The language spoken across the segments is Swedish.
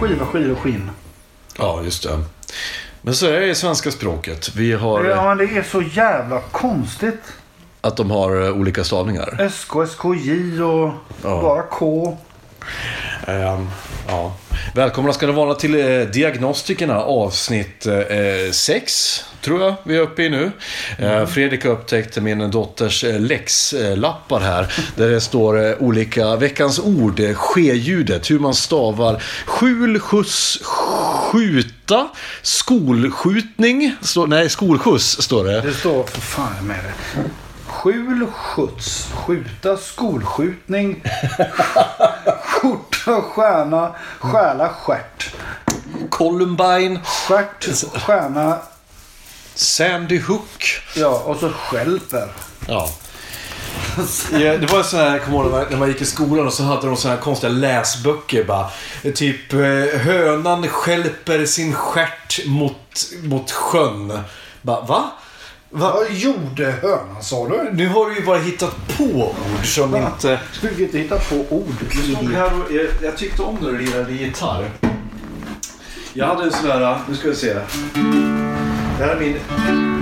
Skiva, skidor och skinn. Ja, just det. Men så är det i svenska språket. Vi har Ja, men det är så jävla konstigt. Att de har eh, olika stavningar. SK, SKJ och Ja. bara K. Ehm, ja. Välkomna ska ni vara till eh, Diagnostikerna avsnitt 6. tror jag vi är uppe i nu. Eh, Fredrik har upptäckt min dotters eh, läxlappar här. Där det står eh, olika veckans ord, eh, ske-ljudet, hur man stavar skjul, skjuts, skjuta, skolskjutning. Står, nej, skolskjuts står det. Det står för fan med det. Skjul, skjuts, skjuta, skolskjutning, skjorta, stjärna, stjäla, stjärt. Columbine, Stjärt, stjärna, Sandy Hook. ja och så stjälper. Ja. Ja, det var så här, jag kommer ihåg när man- när man gick i skolan och så hade de så här konstiga läsböcker bara. Typ eh, hönan skälper sin stjärt mot, mot sjön. Ba, va? Va? Vad gjorde hönan sa du? Nu har du ju bara hittat på ord som inte... Du fick inte hitta på ord. Jag, här och, jag, jag tyckte om när du lirade gitarr. Jag hade en sån där, nu ska vi se. Det här är min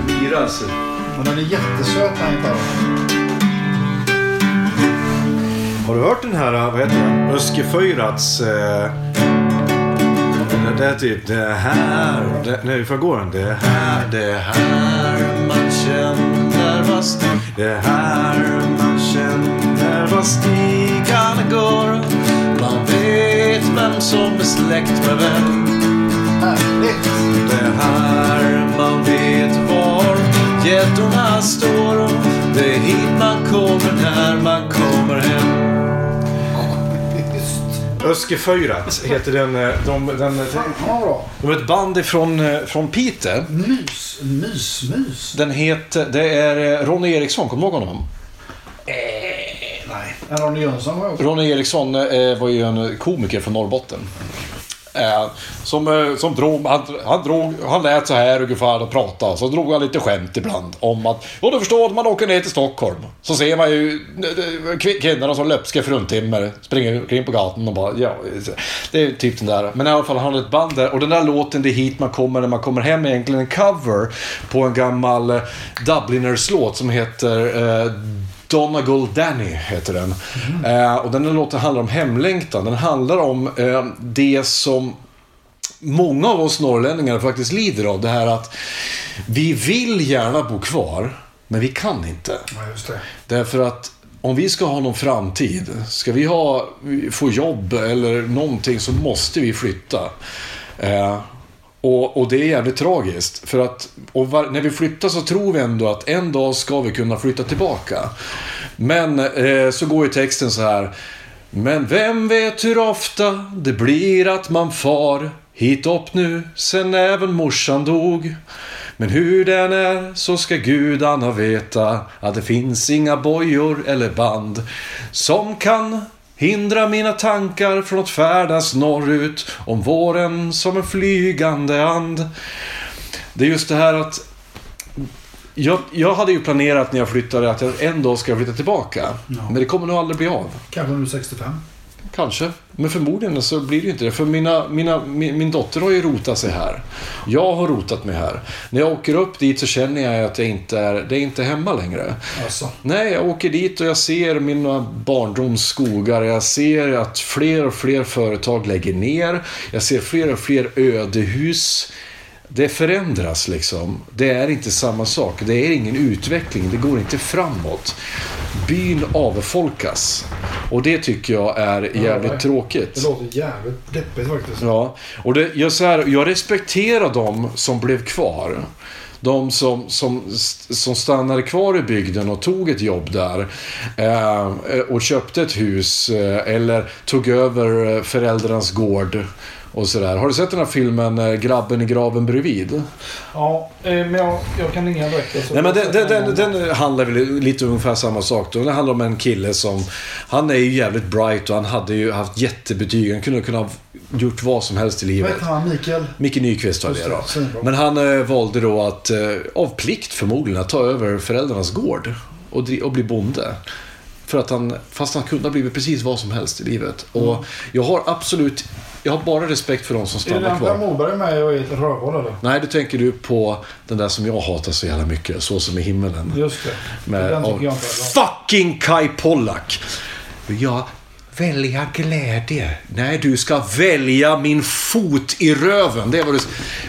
lyra alltså. Men den är jättesöt den här gitarren. Har du hört den här, vad heter den? Öske Föjrats... Eh, det, det är typ det här... Det, nej, får gå den? Det här, det här man känner vad stig... Det här man känner vad stigarna går. Man vet vem som är släkt med vem. Det här man vet var gäddorna står. Det är hit man kommer när man kommer hem. Öske Föjrat heter den. eh, De, den, bra. de är ett band ifrån eh, från Piteå. Mys, mys, mys. Den heter, det är eh, Ronny Eriksson, kommer du ihåg honom? Nej. Ronny Jönsson var också. Ronny Eriksson eh, var ju en komiker från Norrbotten. Eh, som, eh, som drog, han, han, drog, han lät så här ungefär och pratade. Så drog han lite skämt ibland om att, och du förstår, när man åker ner till Stockholm så ser man ju eh, eh, kvinnorna som löpska fruntimmer springer omkring på gatan och bara, ja, det är typ den där. Men i alla fall, han har ett band där och den där låten, det är hit man kommer när man kommer hem, är egentligen en cover på en gammal Dubliners-låt som heter eh, Donegal Danny heter den. Eh, och den här låten handlar om hemlängtan. Den handlar om eh, det som många av oss norrlänningar faktiskt lider av. Det här att vi vill gärna bo kvar, men vi kan inte. Ja. Därför att om vi ska ha någon framtid, ska vi ha, få jobb eller någonting så måste vi flytta. Eh, och, och det är jävligt tragiskt. För att och var, när vi flyttar så tror vi ändå att en dag ska vi kunna flytta tillbaka. Men eh, så går ju texten så här. Men vem vet hur ofta det blir att man far hit upp nu sen även morsan dog. Men hur den är så ska gudarna veta att det finns inga bojor eller band som kan hindra mina tankar från att färdas norrut om våren som en flygande and. Det är just det här att jag, jag hade ju planerat när jag flyttade att jag en dag ska flytta tillbaka. Men det kommer nog aldrig bli av. Kanske nu 65. Kanske. Men förmodligen så blir det inte det. För mina, mina, min, min dotter har ju rotat sig här. Jag har rotat mig här. När jag åker upp dit så känner jag att jag inte är, det är inte hemma längre. Alltså. Nej, jag åker dit och jag ser mina barndomsskogar. Jag ser att fler och fler företag lägger ner. Jag ser fler och fler ödehus. Det förändras liksom. Det är inte samma sak. Det är ingen utveckling. Det går inte framåt. Byn avfolkas. Och det tycker jag är jävligt nej. tråkigt. Det låter jävligt deppigt faktiskt. Ja, och det, jag, så här, jag respekterar de som blev kvar. De som, som, som stannade kvar i bygden och tog ett jobb där. Eh, och köpte ett hus. Eh, eller tog över eh, föräldrarnas gård. Och sådär. Har du sett den här filmen eh, Grabben i graven bredvid? Ja, eh, men jag, jag kan inga berättelser. Nej, men den, den, den, den handlar väl lite ungefär samma sak. Då. Den handlar om en kille som... Han är ju jävligt bright och han hade ju haft jättebetyg. Han kunde kunna ha gjort vad som helst i Vad livet. heter han? Mikael? Micke Nyqvist var det då. Men han eh, valde då att, av plikt förmodligen, att ta över föräldrarnas gård och bli bonde. För att han, fast han kunde ha blivit precis vad som helst i livet. Och jag har absolut, jag har bara respekt för de som Är det stannar den Per kvar. Morberg med och är ett rövhål eller? Nej, då tänker du på den där som jag hatar så jävla mycket, Så som i himmelen. Just det. Med, den tycker jag inte fucking Kai Pollak. Ja, välja glädje. Nej, du ska välja min fot i röven. Det är vad du...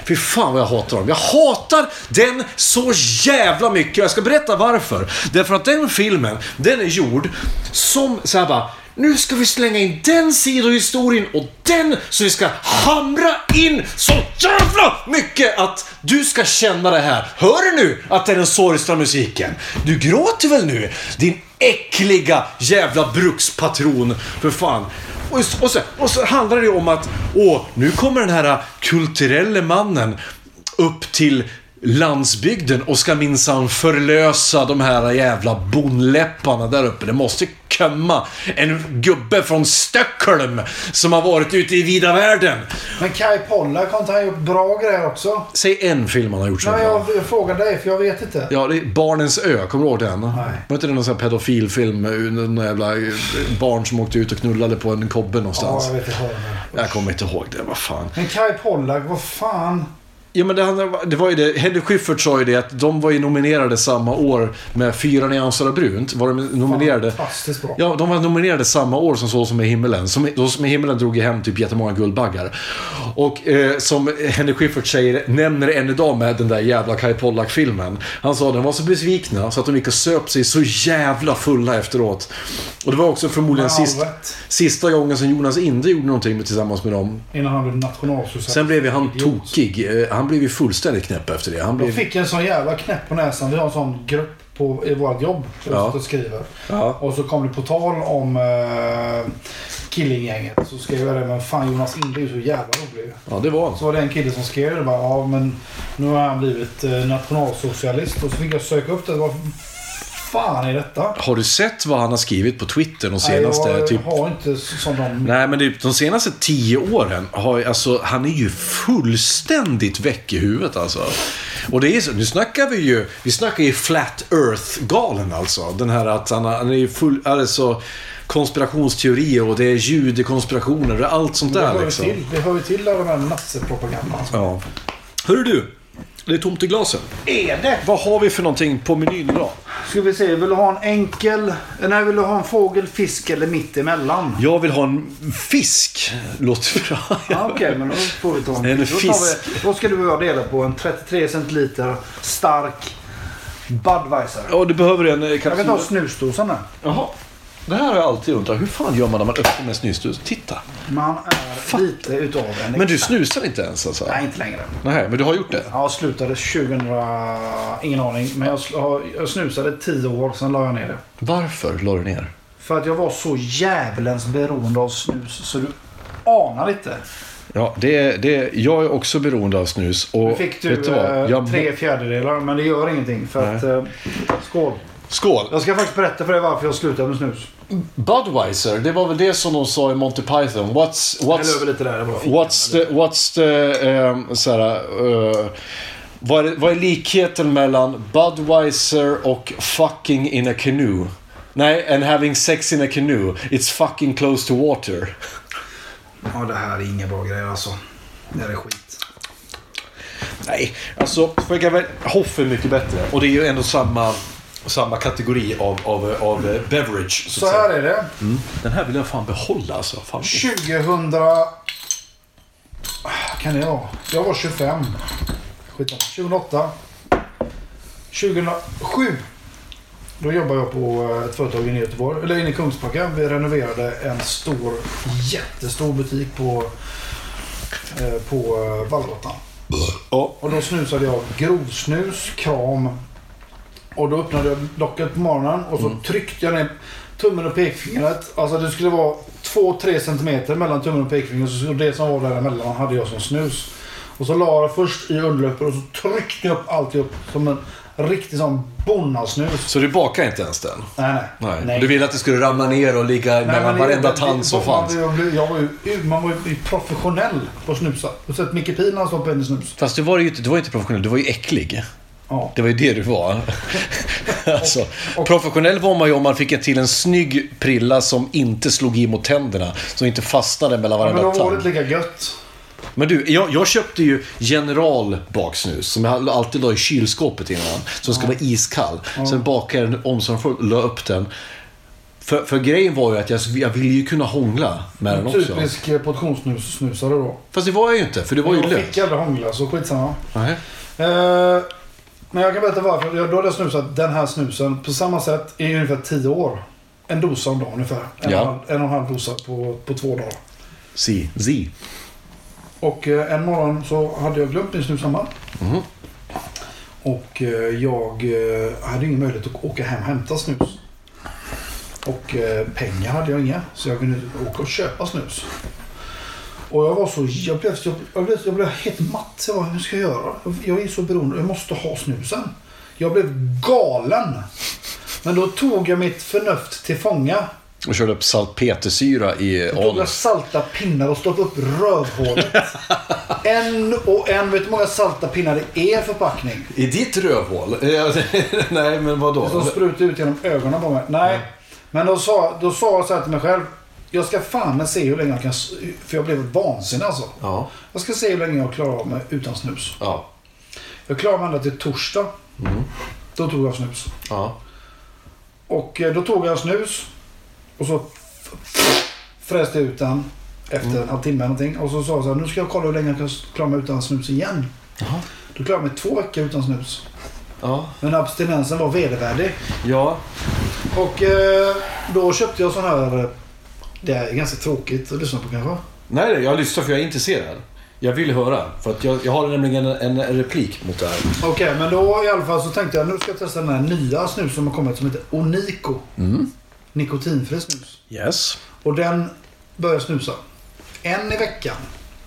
Fy fan vad jag hatar dem. Jag hatar den så jävla mycket. Jag ska berätta varför. Därför att den filmen, den är gjord som så här bara... Nu ska vi slänga in den sidohistorien och den som vi ska hamra in så jävla mycket att du ska känna det här. Hör du nu att det är den sorgsna musiken? Du gråter väl nu? Din äckliga jävla brukspatron. För fan. Och, och, så, och så handlar det ju om att, åh, nu kommer den här kulturelle mannen upp till landsbygden och ska minsann förlösa de här jävla bonläpparna där uppe. Det måste komma en gubbe från Stockholm som har varit ute i vida världen. Men Kai Pollak, har inte han gjort bra grejer också? Säg en film han har gjort så Nej, bra. jag, jag frågar dig för jag vet inte. Ja, det är Barnens ö. Kommer du ihåg den? Var inte det någon sån här pedofilfilm med någon jävla eh, barn som åkte ut och knullade på en kobbe Ja, någonstans? jag vet inte. jag kommer inte ihåg det. Vad fan. Men Kai Pollak, vad fan? Ja, men det, det var ju det. Henry Schyffert sa ju det att de var ju nominerade samma år med Fyra nyanser av brunt. Var de nominerade? Fantastiskt bra. Ja, de var nominerade samma år som Så som i himmelen. Som, som i himmelen drog ju hem typ jättemånga Guldbaggar. Och eh, som Henry Schyffert säger, nämner än idag med den där jävla Kai Pollak-filmen. Han sa att de var så besvikna så att de gick och söp sig så jävla fulla efteråt. Och det var också förmodligen all sist, sista gången som Jonas Inde gjorde någonting med, tillsammans med dem. Innan han blev nationalsocialist. Sen blev han tokig. Eh, Han blev ju fullständigt knäpp efter det. Han Jag blev... fick en sån jävla knäpp på näsan. Vi har en sån grupp på, i vårt jobb. Som Ja. och skriver. Ja. Och så kom det på tal om uh, Killinggänget. Så skrev jag det. Men fan Jonas Inde är ju så jävla rolig. Ja, det var. Så var det en kille som skrev det. Bara, ja, men nu har han blivit eh, nationalsocialist. Och så fick jag söka upp det. Vad fan är detta? Har du sett vad han har skrivit på Twitter de senaste... Nej, jag typ... har inte som de... Nej, men det, de senaste tio åren har alltså, han är ju fullständigt väck i huvudet alltså. Och det är så, nu snackar vi ju, vi snackar ju Flat Earth-galen alltså. Den här att han, han är ju full, alltså konspirationsteorier och det är judekonspirationer och allt sånt det, där hör liksom. till, det hör ju till alla de här nassepropagandan. Ja. Hörru du, det är tomt i glasen. Är det? Vad har vi för någonting på menyn idag? Ska vi se, vill du ha en enkel... Nej, vill du ha en fågel, fisk eller mitt emellan? Jag vill ha en fisk. Låter bra. Ja, Okej, men då får vi ta en, En fisk. Då, vi, då ska du jag dela på en 33 centiliter stark Budweiser. Ja, du behöver en eh, Jag kan kapsyl. ta snusdosan där. Jaha. Det här har jag alltid undrat. Hur fan gör man när man öppnar med snusdus? Titta. Man är lite utav en Men du snusar inte ens alltså? Nej, inte längre. Nej, men du har gjort det? Jag slutade 2000... Ingen aning. Men jag, snusade 10 år, sen la jag ner det. Varför la du ner? För att jag var så jävlens beroende av snus så du anar inte. Ja, det, det, jag är också beroende av snus. Och Nu fick du du eh, Jag, tre fjärdedelar, men det gör ingenting. För att, eh, skål. Skål! Jag ska faktiskt berätta för dig varför jag slutade med snus. Budweiser, det var väl det som de sa i Monty Python. What's, what's, lite där. What's the... What's the um, såhär, uh, vad, är, vad är likheten mellan Budweiser och fucking in a canoe? Nej, and having sex in a canoe. It's fucking close to water. Ja, det här är inga bra grejer alltså. Det här är skit. Nej, alltså väl Hoff är mycket bättre. Och det är ju ändå samma, samma kategori av, av, av eh, beverage. Så, Så här är det. Den här vill jag fan behålla alltså. Fan. 2000... Kan det vara? Jag var 25. skitsamma. 2008. 2007. Då jobbade jag på eh, ett företag i Göteborg, eller inne i Kungsbacka. Vi renoverade en stor, jättestor butik på, eh, på eh, Vallgatan. Ja. Och då snusade jag grovsnus, kram. Och då öppnade jag locket på morgonen och så tryckte jag ner tummen och pekfingret. Alltså det skulle vara 2-3 centimeter mellan tummen och pekfingret. Så det som var däremellan hade jag som snus. Och så la jag först i underläppen och så tryckte jag upp alltihop som en riktig sån bonnasnus. Så du bakar inte ens den? Nej, nej. Nej. Du ville att det skulle ramla ner och ligga Nej, mellan varenda tand som fanns? Jag, blev- jag var ju, man var ju professionell på att snusa. Du har sett Micke Pil när han stoppade in i snus. Fast du var ju inte, du var inte professionell, du var ju äcklig. Ja. Det var ju det du var. alltså, professionell var man ju om man fick till en snygg prilla som inte slog i mot tänderna. Som inte fastnade mellan Men varenda då var det lika gött. Men du, jag, jag köpte ju General baksnus som jag alltid la i kylskåpet innan. Som ska vara iskall. Sen bakade jag den omsorgsfullt och la upp den. För, för grejen var ju att jag, jag ville ju kunna hångla med den också. Typisk eh, portionssnusare då. Fast det var jag ju inte, för det var ju jag löst. fick aldrig hångla, så skitsamma. Nej. Eh, men jag kan berätta varför. Jag- Då hade jag snusat den här snusen på samma sätt i ungefär 10 år. En dosa om dagen ungefär. En, Ja. och, en, halv- en och en halv dosa på, på två dagar. Si, zi. Och eh, en morgon så hade jag glömt min snus hemma. Mhm. Och eh, jag eh, hade ingen möjlighet att åka hem och hämta snus. Och eh, pengar hade jag inga. Så jag kunde åka och köpa snus. Och jag var så... Jag blev, jag, jag blev, jag blev helt matt. Jag bara, hur ska jag göra? Jag är så beroende. Jag måste ha snusen. Jag blev galen. Men då tog jag mitt förnuft till fånga. Och körde upp salpetersyra i Då tog jag anus. salta pinnar och stoppade upp rövhålet. en och en. Vet du hur många salta pinnar det är i en förpackning? I ditt rövhål? Nej, men vadå? Som sprutade ut genom ögonen på mig. Nej. Men då sa, då sa jag så här till mig själv. Jag ska fan med se hur länge jag kan... För jag blev vansinnig alltså. Ja. Jag ska se hur länge jag klarar av mig utan snus. Ja. Jag klarade mig ända till torsdag. Då tog jag snus. Ja. Och eh, då tog jag snus. Och så fräste jag ut den. Efter en halvtimme någonting. Och så sa jag så här. Nu ska jag kolla hur länge jag kan klara mig utan snus igen. Jaha. Då klarade jag mig två veckor utan snus. Ja. Men abstinensen var vedervärdig. Ja. Och eh, då köpte jag sån här... Det är ganska tråkigt att lyssna på kanske. Nej, jag lyssnar för jag är intresserad. Jag vill höra. För att jag, jag har nämligen en, en replik mot det här. Okej, men då i alla fall så tänkte jag nu ska jag testa den här nya snus som har kommit som heter Onico. Nikotinfri snus. Yes. Och den börjar snusa. En i veckan.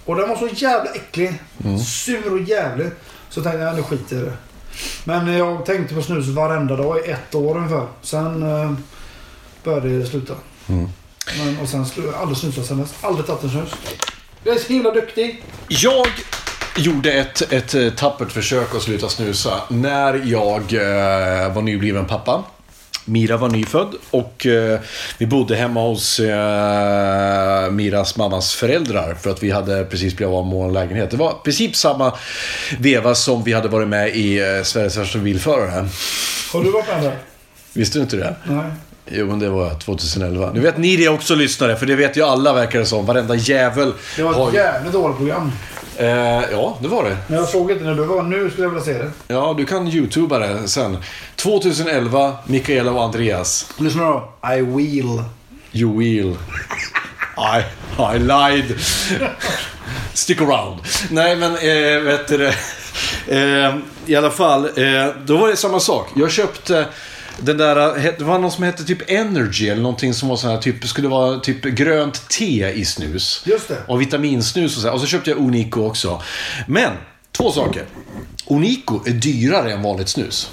Och den var så jävla äcklig. Sur och jävlig. Så tänkte jag, nu skiter jag i det. Men jag tänkte på snus varenda dag i ett år ungefär. Sen eh, började det sluta. Men, och sen slu- jag aldrig snusat sen dess. Aldrig tagit en snus. Jag är så himla duktig. Jag gjorde ett, ett eh, tappert försök att sluta snusa när jag eh, var nybliven pappa. Mira var nyfödd och eh, vi bodde hemma hos eh, Miras mammas föräldrar för att vi hade precis blivit av med vår lägenhet. Det var i princip samma veva som vi hade varit med i eh, Sveriges värsta bilförare. Har du varit med där? Visste du inte det? Nej. Jo, men det var 2011. Nu vet ni det också lyssnare, för det vet ju alla verkar det som. Varenda jävel Det var har ett ju- jävligt dåligt program. Eh, ja, det var det. Men jag såg inte när du var. Nu skulle jag vilja se det. Ja, du kan youtuba det sen. 2011, Mikaela och Andreas. Lyssna då. I will. You will. I, I lied. Stick around. Nej, men eh, vet du det. Eh, I alla fall, eh, då var det samma sak. Jag köpte den där, eh, det var någon som hette typ Energy eller någonting som var sån här typ, skulle vara typ grönt te i snus. Just det. Och vitaminsnus och så här. Och så köpte jag Onico också. Men, två saker. Onico är dyrare än vanligt snus.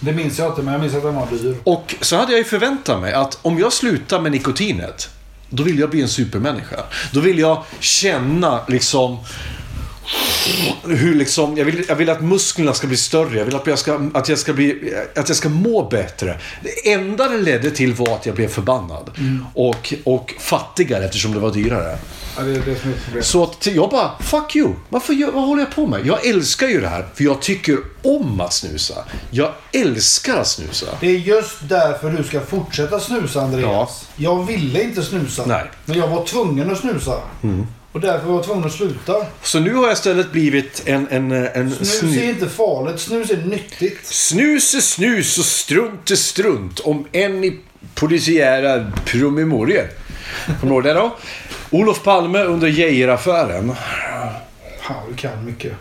Det minns jag inte, men jag minns att den var dyr. Och så hade jag ju förväntat mig att om jag slutar med nikotinet, då vill jag bli en supermänniska. Då vill jag känna liksom hur liksom, jag vill, jag vill att musklerna ska bli större. Jag vill att jag ska, att jag ska, bli, att jag ska må bättre. Det enda det ledde till var att jag blev förbannad. Och, och fattigare eftersom det var dyrare. Ja, det är det som är problemet. Så att jag bara, fuck you. Varför vad håller jag på med? Jag älskar ju det här. För jag tycker om att snusa. Jag älskar att snusa. Det är just därför du ska fortsätta snusa, Andreas. Jag ville inte snusa. Nej. Men jag var tvungen att snusa. Och Och därför var jag tvungen att sluta. Så nu har jag istället blivit en, en, en Snus är snu- inte farligt. Snus är nyttigt. Snus är snus och strunt är strunt. Om än i polisiära promemorior. Kommer du ihåg det då? Olof Palme under Geijeraffären. Fan, du kan mycket.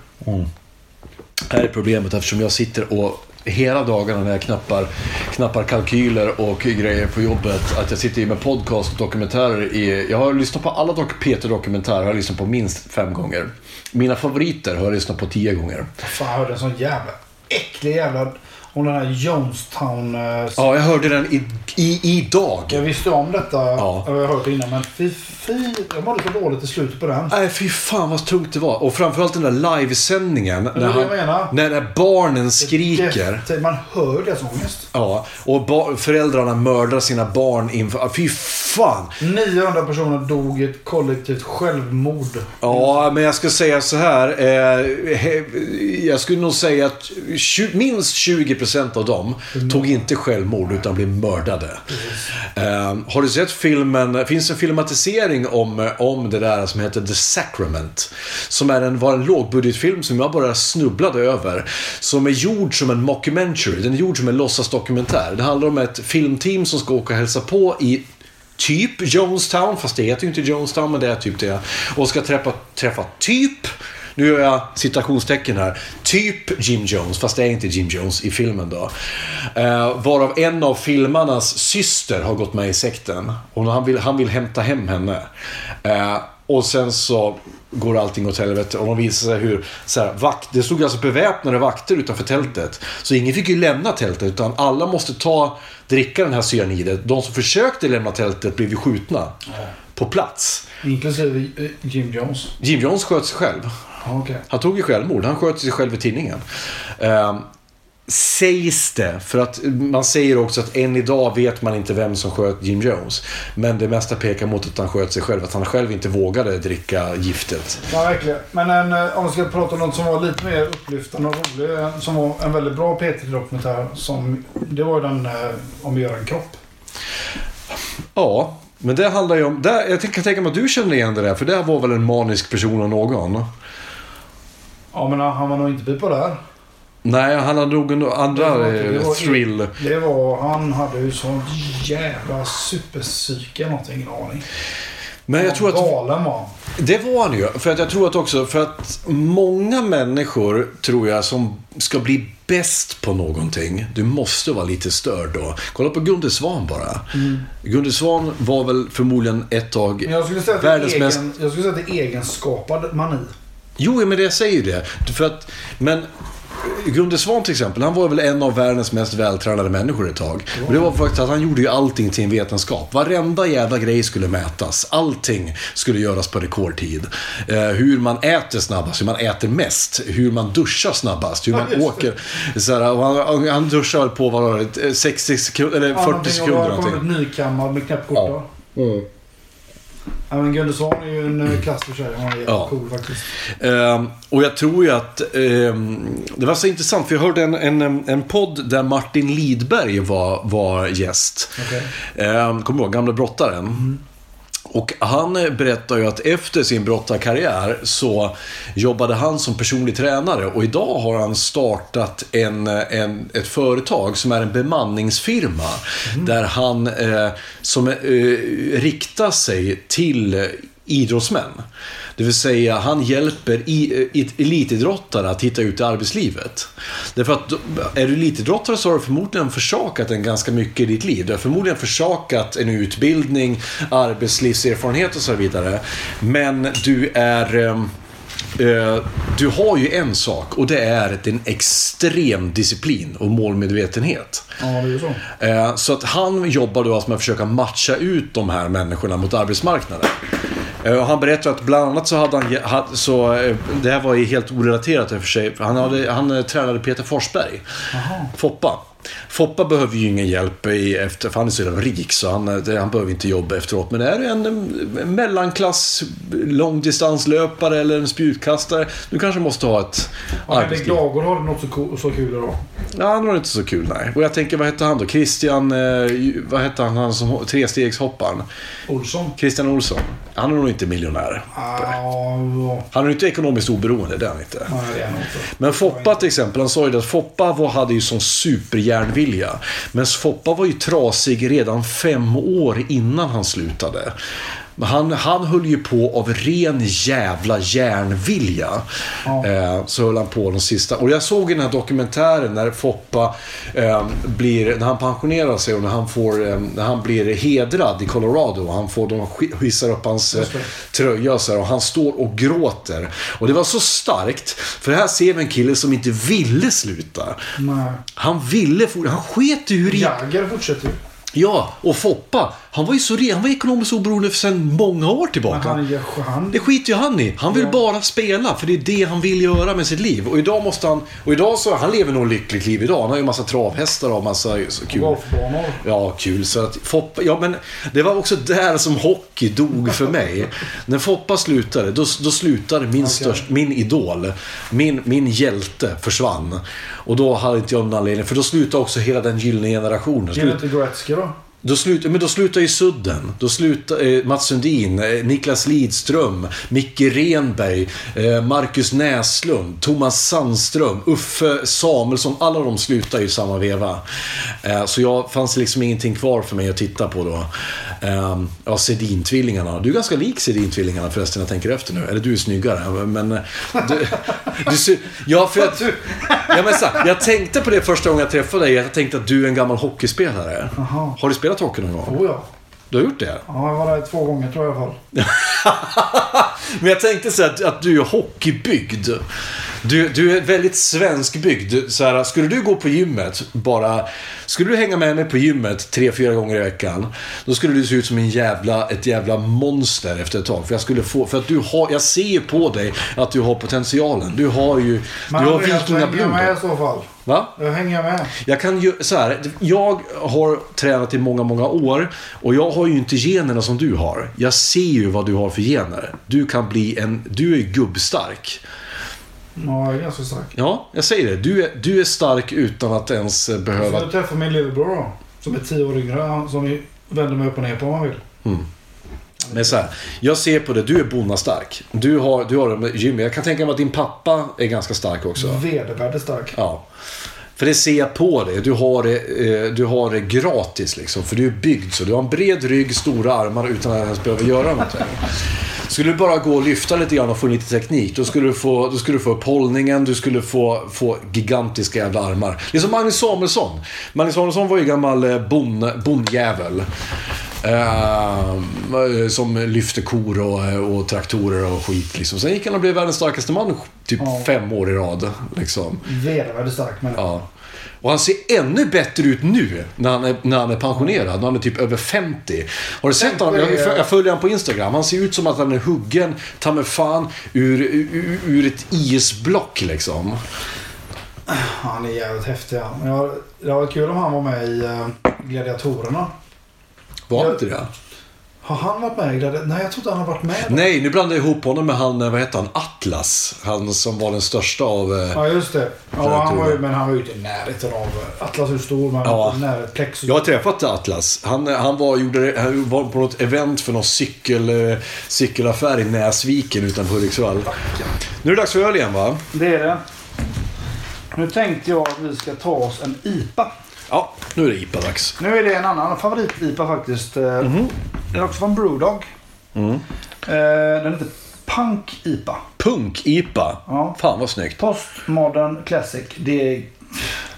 Här är problemet eftersom jag sitter och hela dagarna när jag knappar, knappar kalkyler och grejer på jobbet. Att jag sitter med podcast och dokumentärer. I, jag har lyssnat på alla dok- Peter-dokumentärer. har jag lyssnat på minst fem gånger. Mina favoriter har jag lyssnat på tio gånger. Fan, jag hörde en sån jävla äcklig jävla... Om den här Jonestown... eh, Ja, jag hörde den i, i, idag. Jag visste om detta. Ja. Jag har hört det innan. Men fy, fy. Jag mådde så dåligt i slutet på den. Nej, fy fan vad tungt det var. Och framförallt den där livesändningen. det När, jag han, menar. när, när barnen skriker. Det- Man hör deras ångest. Ja, och föräldrarna mördar sina barn inför... Fy fan! 900 personer dog i ett kollektivt självmord. Ja, men jag ska säga så här. Eh, jag skulle nog säga att minst 20% av dem tog inte självmord utan blev mördade. Eh, har du sett filmen? Det finns en filmatisering om, om det där som heter The Sacrament. Som är en, var en lågbudgetfilm som jag bara snubblade över. Som är gjord som en mockumentary. Den är gjord som en låtsasdokumentär. Det handlar om ett filmteam som ska åka och hälsa på i typ Jonestown, fast det heter ju inte Jonestown, men det är typ det. Och ska träffa, träffa typ, nu gör jag citationstecken här, typ Jim Jones, fast det är inte Jim Jones i filmen då. Eh, varav en av filmarnas syster har gått med i sekten. Och han vill, han vill hämta hem henne. Eh, och sen så går allting åt helvete. Och de visar sig hur, så här, vakt, det stod alltså beväpnade vakter utanför tältet. Så ingen fick ju lämna tältet, utan alla måste ta, dricka den här cyanidet. De som försökte lämna tältet blev ju skjutna. På plats. Inklusive eh, Jim Jones. Jim Jones sköt sig själv. Okej. Han tog ju självmord. Han sköt sig själv i tidningen. Ehm, sägs det, för att man säger också att än idag vet man inte vem som sköt Jim Jones. Men det mesta pekar mot att han sköt sig själv. Att han själv inte vågade dricka giftet. Ja, verkligen. Men en, eh, om vi ska prata om något som var lite mer upplyftande och rolig. eh, Som var en väldigt bra P3-dokumentär. Som, det var den eh, om Göran Kropp. Ja, men det handlar ju om... Där, jag kan tänka mig att du känner igen det där. För det var väl en manisk person av någon? Ja, men han var nog inte på där. Nej, han hade nog en andra Det var- det eh, var- thrill. Det var... Han hade ju sån jävla superpsyke någonting. Ingen aning. Men jag tror att... Galen var han. Det var han ju. För att jag tror att också, för att många människor tror jag som ska bli bäst på någonting, du måste vara lite störd då. Kolla på Gunde Svan bara. Gunde Svan var väl förmodligen ett tag Men jag skulle säga att det är världens egen, mest... jag skulle säga att det är egenskapad mani. Jo, men det jag säger ju det. För att, men Gunde Svan till exempel, han var väl en av världens mest vältränade människor ett tag. Och det var faktiskt att han gjorde ju allting till en vetenskap. Varenda jävla grej skulle mätas. Allting skulle göras på rekordtid. Eh, hur man äter snabbast, hur man äter mest, hur man duschar snabbast, hur Ja, man det. åker. Så här, och han, han duschar på, vad var det, 60 sekunder, eller 40 sekunder Han har någonting. kommit nykammad med knäppskjorta. Ja. Ja, men Gunde Svan är ju en mm. klass för sig. Han är Ja. cool faktiskt. Ehm, och jag tror ju att ehm, det var så intressant för jag hörde en, en, en podd där Martin Lidberg var, var gäst. Okej. Ehm, kommer du ihåg? Gamla brottaren. Och han eh, berättar ju att efter sin brottarkarriär så jobbade han som personlig tränare och idag har han startat en, eh, en, ett företag som är en bemanningsfirma. Där han eh, som, eh, riktar sig till idrottsmän. Det vill säga, han hjälper i, i, elitidrottare att hitta ut i arbetslivet. Därför att då- är du elitidrottare så har du förmodligen försakat en ganska mycket i ditt liv. Du har förmodligen försakat en utbildning, arbetslivserfarenhet och så vidare. Men du är... ehm, eh, du har ju en sak och det är en extrem disciplin och målmedvetenhet. Ja, det är så. Eh, Så att han jobbar då alltså med att försöka matcha ut de här människorna mot arbetsmarknaden. Eh, Och han berättar att bland annat så hade han, så, eh, det här var ju helt orelaterat i och för sig, han, hade, han eh, tränade Peter Forsberg, Foppa. Foppa behöver ju ingen hjälp i efter, för han är så jävla rik så han, han behöver inte jobba efteråt. Men är en, en mellanklass långdistanslöpare eller en spjutkastare. Du kanske måste ha ett Ja, arbetsliv. Dagård har något så, så kul idag. Ja, han var inte så kul nej. Och jag tänker, vad hette han då? Christian, eh, vad hette han, han som trestegshopparen? Olsson. Christian Olsson. han är nog inte miljonär. Ah, Han är inte ekonomiskt oberoende, det är han inte. nej, det är nog inte. Men Foppa till exempel, han sa ju att Foppa hade ju sån järnvilja. Men Foppa var ju trasig redan fem år innan han slutade. Han, han höll ju på av ren jävla järnvilja. Eh, så höll han på de sista. Och jag såg i den här dokumentären när Foppa eh, blir, när han pensionerar sig och när han, får, eh, när han blir hedrad i Colorado. Han får, de hissar upp hans eh, tröja så här, och han står och gråter. Och det var så starkt. För här ser vi en kille som inte ville sluta. Nej. Han ville Han sket i hur. Jagger fortsätter ju. Ja, och Foppa. Han var ju så re- han var ekonomiskt oberoende sedan många år Men tillbaka. han Det skiter ju han i. Han vill bara spela, för det är det han vill göra med sitt liv. Och idag måste han... Och idag så... Han lever nog ett lyckligt liv idag. Han har ju massa travhästar och massa kul... golfbanor. Ja, kul. Så att Foppa, ja, men det var också där som hockey dog för mig. När Foppa slutade, då, då slutade min, störst, min idol, min, min hjälte försvann. Och då hade inte jag någon anledning, för då slutade också hela den gyllene generationen. Slut, inte Gretzky då? Då, slut, men då slutar ju Sudden. Då slutar eh, Mats Sundin, eh, Niklas Lidström, Micke Renberg, eh, Marcus Näslund, Thomas Sandström, Uffe Samuelsson. Alla de slutar ju i samma veva. Eh, så jag fanns liksom ingenting kvar för mig att titta på då. Eh, ja, Sedin-tvillingarna. Du är ganska lik Sedin-tvillingarna förresten, jag tänker efter nu. Eller du är snyggare. Men... eh, Du, du, ja, för att, ja, men så, jag tänkte på det första gången jag träffade dig. Jag tänkte att du är en gammal hockeyspelare. Har du spelat hockey någon gång? Oh ja. Du har gjort det? Ja, jag var där två gånger tror jag i alla fall. Men jag tänkte så att, att du är hockeybyggd. Du, du är väldigt svenskbyggd. Så här, skulle du gå på gymmet bara... Skulle du hänga med mig på gymmet tre, fyra gånger i veckan. Då skulle du se ut som en jävla, ett jävla monster efter ett tag. För jag skulle få... För att du har... Jag ser på dig att du har potentialen. Du har ju... Men du har jag med i vikingablod. så fall. Va? Jag hänger med. Jag kan ju, så här, jag har tränat i många, många år och jag har ju inte generna som du har. Jag ser ju vad du har för gener. Du kan bli en, du är gubbstark. Ja, jag är ganska stark. Ja, jag säger det. Du är, du är stark utan att ens eh, behöva... jag träffar min lillebror då. Som är tio år yngre. Som vi vänder mig upp och ner på om man vill. Men så här, jag ser på det, du är bonnastark. Du har, du har gym. Jag kan tänka mig att din pappa är ganska stark också. Vedervärdigt stark. Ja. För det ser jag på dig. Du har det, eh, du har det gratis liksom. För du är byggd så. Du har en bred rygg, stora armar utan att ens behöva göra någonting. Skulle du bara gå och lyfta lite grann och få lite teknik. Då skulle du få, då skulle du få upp hållningen. Du skulle få, få gigantiska jävla armar. Det är som Magnus Samuelsson. Magnus Samuelsson var ju gammal eh, bon, bondjävel. Eh, som lyfte kor och, och traktorer och skit. Liksom. Sen gick han och blev världens starkaste man typ Ja. fem år i rad. Liksom. Vedervärdigt stark människa. Ja. Och han ser ännu bättre ut nu när han är, när han är pensionerad. När han är typ över 50. Har du sett honom? Jag, jag följer honom på Instagram. Han ser ut som att han är huggen, ta mig fan, ur, ur, ur ett isblock liksom. Han är jävligt häftig han. Det var kul om han var med i eh, Gladiatorerna. Var han inte det? Har han varit med i Gladiatorerna? Nej, jag trodde han har varit med. där. Nej, nu blandar jag ihop honom med han, eh, vad heter han, Atlas. Han som var den största av... eh, Ja, just det. Ja, han var ju, men han var ju inte i närheten av... Atlas är stor, men Ja. inte närheten. Plexus. Jag har träffat Atlas. Han, han, var, gjorde, han var på något event för någon cykel, eh, cykelaffär i Näsviken utanför Hudiksvall. Nu är det dags för öl igen va? Det är det. Nu tänkte jag att vi ska ta oss en IPA. Ja, nu är det IPA-dags. Nu är det en annan favorit-IPA faktiskt. Eh, Mhm. Den är också från Brewdog. Mm. Eh, Den heter Punk IPA. Punk-IPA. Ja. Fan vad snyggt. Postmodern Classic. Det är...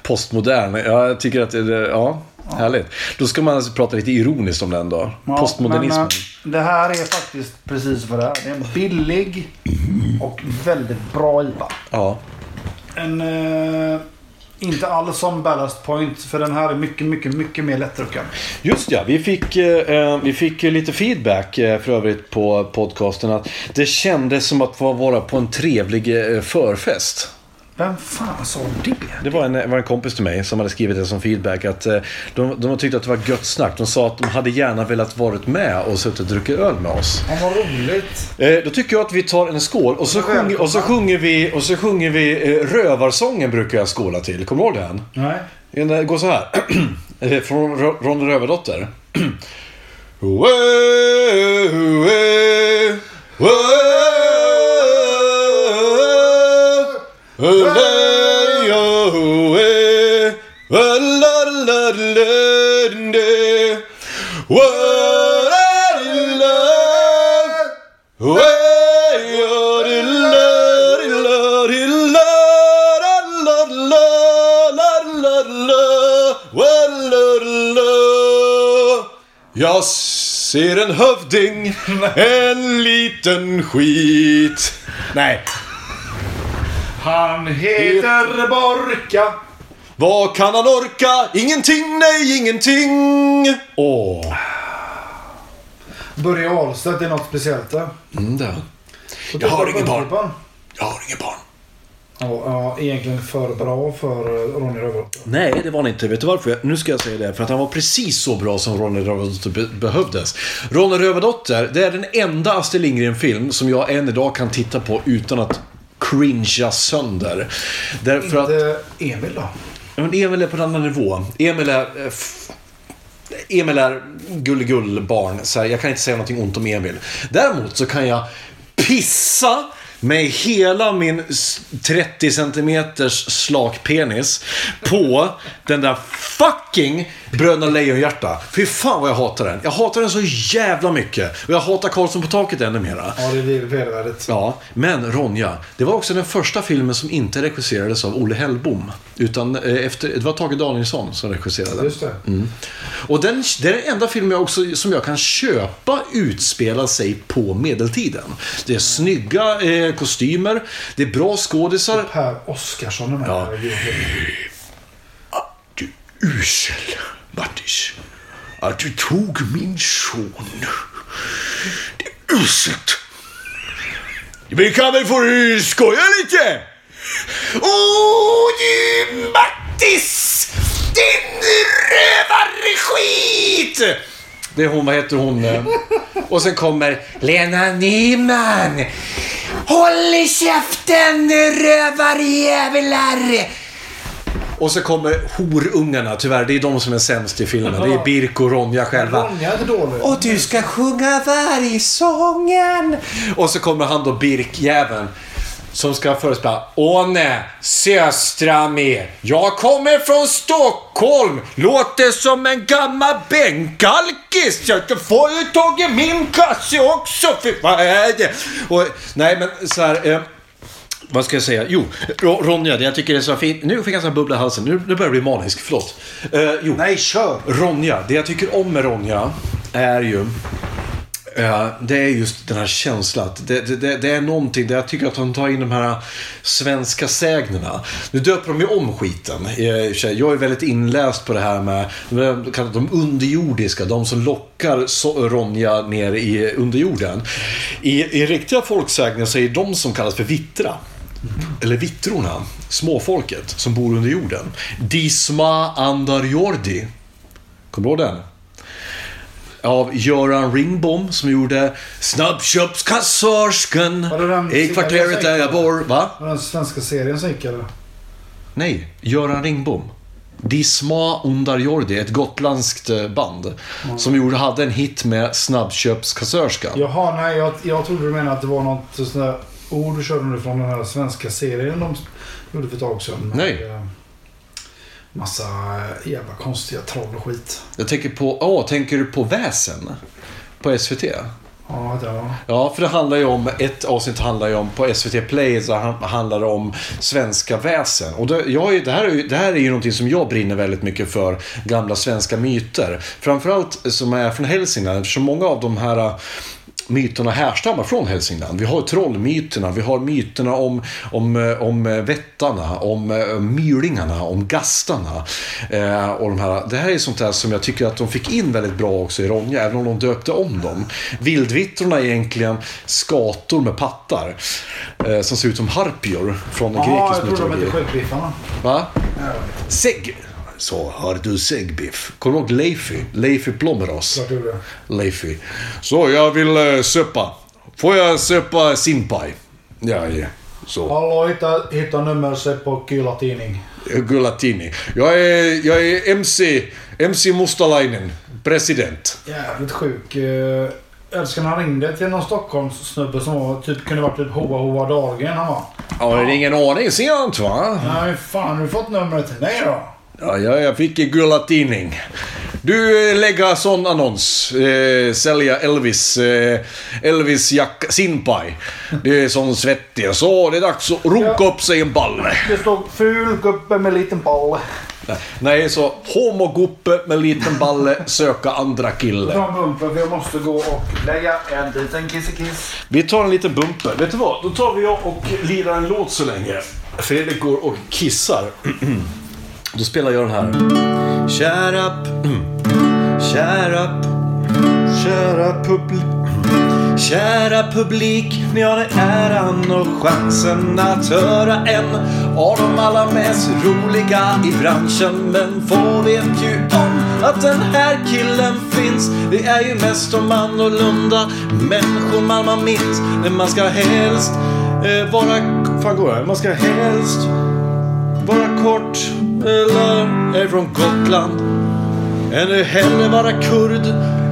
Postmodern. Ja, jag tycker att det är... Ja, härligt. Då ska man alltså prata lite ironiskt om den då. Ja, Postmodernismen. Men, eh, det här är faktiskt precis vad det är. Det är en billig och väldigt bra IPA. Ja. En... Eh, inte alls som Ballast Point. För den här är mycket, mycket, mycket mer lättdrucken. Just ja, vi fick, eh, eh vi fick lite feedback eh, för övrigt på podcasten. Att det kändes som att få vara på en trevlig eh, förfest. Vem fan sa det? Det var en, var en kompis till mig som hade skrivit det som feedback. Att eh, de, de tyckte att det var gött snack. De sa att de hade gärna velat varit med och suttit och druckit öl med oss. Ja, vad roligt. Eh, då tycker jag att vi tar en skål och så, sjunger, och så sjunger vi, och så sjunger vi eh, Rövarsången brukar jag skåla till. Kommer du ihåg den? Nej. Den går så här. Eh, Från Ro- Ronny Rövardotter. Jag ser en hövding, en liten skit. Nej, han heter Borka. vad kan han orka? Ingenting, nej ingenting. Åh. Börje Ahlstedt är något speciellt där. Mm, det. Och Jag har på barn. Jag har ingen barn. Ja, ja, egentligen för bra för eh, Ronny Rövardotter. Nej, det var han inte. Vet du varför? Nu ska jag säga det. För att han var precis så bra som Ronny Rövardotter be- behövdes. Ronny Rövardotter, det är den enda Astrid Lindgren-film som jag än idag kan titta på utan att cringea sönder. Därför att... Inte Emil då? Men Emil är på en annan nivå. Emil är... eh, Emil är gulligull barn. Så här, jag kan inte säga någonting ont om Emil. Däremot så kan jag pissa med hela min s- 30 centimeters slakpenis på den där fucking Bröderna Lejonhjärta. Fy fan vad jag hatar den. Jag hatar den så jävla mycket. Och jag hatar Karlsson på taket ännu mera. Ja, det är vedervärdigt. Ja, men Ronja, det var också den första filmen som inte regisserades av Olle Hellbom. Utan eh, efter, det var Tage Danielsson som regisserade. Just det. Och den, det är den enda filmen jag också, som jag kan köpa utspela sig på medeltiden. Det är snygga eh, kostymer, det är bra skådisar. Per Oscarsson är med. Ja. Herregud. Du usel, Mattis. Att du tog min son. Det är uselt. Vi kan väl få skoja lite? Åh, du Mattis! Din rövarskit! Det är hon, vad heter hon? Och sen kommer Lena Nyman. Håll i käften rövarjävlar! Och så kommer horungarna, tyvärr. Det är de som är sämst i filmen. Det är Birk och Ronja själva. Ronja är dålig. Och du ska sjunga vargsången. Och så kommer han då Birk-jäveln. Som ska förespela Åne, söstra med. Jag kommer från Stockholm. Låter som en gammal bänkalkis. Jag får ju tagit min kasse också. För vad är det? Och, nej men så här. Eh, vad ska jag säga? Jo, Ro- Ronja, det jag tycker är så fint. Nu fick jag en bubbla i halsen. Nu, nu börjar jag bli manisk. Förlåt. Eh, jo. Nej, kör! Ronja, det jag tycker om med Ronja är ju det är just den här känslan. att Det, det, det, det är någonting där jag tycker att hon tar in de här svenska sägnerna. Nu döper de ju om skiten. Jag är väldigt inläst på det här med de underjordiska. De som lockar Ronja ner i underjorden. I, I riktiga folksägner så är det de som kallas för vittra. Eller vittrorna, småfolket som bor under jorden. Disma Andarjordi. Kommer du ihåg den? Av Göran Ringbom som gjorde Snabbköpskassörskan i kvarteret där jag bor. Va? Var det den svenska serien som gick eller? Nej, Göran Ringbom. Disma Undarjordi, ett gotländskt eh, band. Som gjorde, hade en hit med Snabbköpskassörskan. Jaha, nej, jag, jag trodde du menade att det var något sånt där ord du körde från den här svenska serien de gjorde för ett tag sedan. Nej. eh, Massa jävla konstiga troll och skit. Jag tänker på, åh, tänker du på Väsen? På SVT? Ja, det var... Ja, för det handlar ju om, ett avsnitt handlar ju om, på SVT Play så han- handlar det om svenska väsen. Och det, jag, det, här är ju, det här är ju någonting som jag brinner väldigt mycket för, gamla svenska myter. Framförallt som är från Hälsingland, eftersom många av de här myterna härstammar från Hälsingland. Vi har trollmyterna, vi har myterna om, om, eh, om eh, vättarna, om eh, mylingarna, om gastarna. Eh, och de här, det här är sånt där som jag tycker att de fick in väldigt bra också i Ronja, även om de döpte om dem. Vildvittrorna är egentligen skator med pattar. Eh, som ser ut som harpior från grekisk jag trodde de hette mytologi. Skäggbiffarna. Va? Ja. Segg. Så har du seggbiff. Kommer du ihåg Leify? Leify gjorde. Leify. Så jag vill uh, söpa. Får jag söpa simpaj? Ja, ja. Så. Hallå, hitta, hitta nummer sig på Kyla Tidning. Gullatini. Jag är, jag är MC, MC Mustalainen. president. Jävligt sjuk. Eh, Älskar han ringde till någon Stockholmssnubbe som var, typ, kunde varit typ Hoa Hoa Dahlgren han var. Ja, det är ingen aning. Sent va? Nej, fan har du fått numret mig då? Ja, ja, jag fick i Gulla Tidning. Du, eh, lägga sån annons. Eh, sälja Elvis, eh, Elvis jack, sinpaj. Det är sån svettig. Så, det är dags att runka upp sig en balle. Det stod ful gubbe med liten balle. Nej, så homoguppe med liten balle söka andra kille. Ta en bumper jag måste gå och lägga en liten kissekiss. Vi tar en liten bumper. Vet du vad? Då tar vi och lirar en låt så länge. Fredrik går och kissar. Då spelar jag den här. Kära... Mm. Kära... Kära publik. Kära publik, ni har äran och chansen att höra en av de allra mest roliga i branschen. Men få vet ju om att den här killen finns. Det är ju mest de annorlunda människor man man minns. Men man ska helst eh, vara... Fan går det? Man ska helst vara kort eller är från Gotland. Eller hellre vara kurd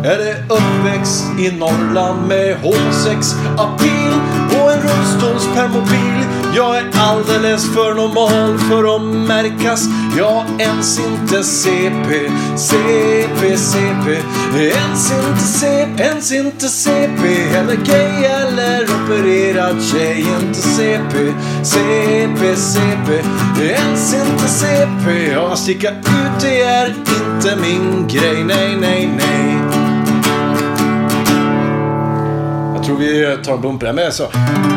eller uppväxt i Norrland med H6-appeal och en rullstolspermobil. Jag är alldeles för normal för att märkas. Jag är ens inte CP, CP, CP. Ens inte CP, ens inte CP. Eller gay eller opererad tjej. Inte CP, CP, CP. Ens inte CP. Ja, sticka ut det är inte min grej. Nej, nej, nej. Jag tror vi tar en bumper med så. alltså,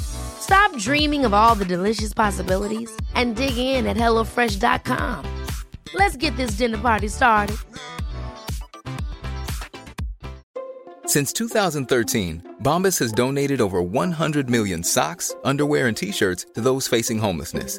Stop dreaming of all the delicious possibilities and dig in at HelloFresh.com. Let's get this dinner party started. Since 2013, Bombas has donated over 100 million socks, underwear, and t shirts to those facing homelessness.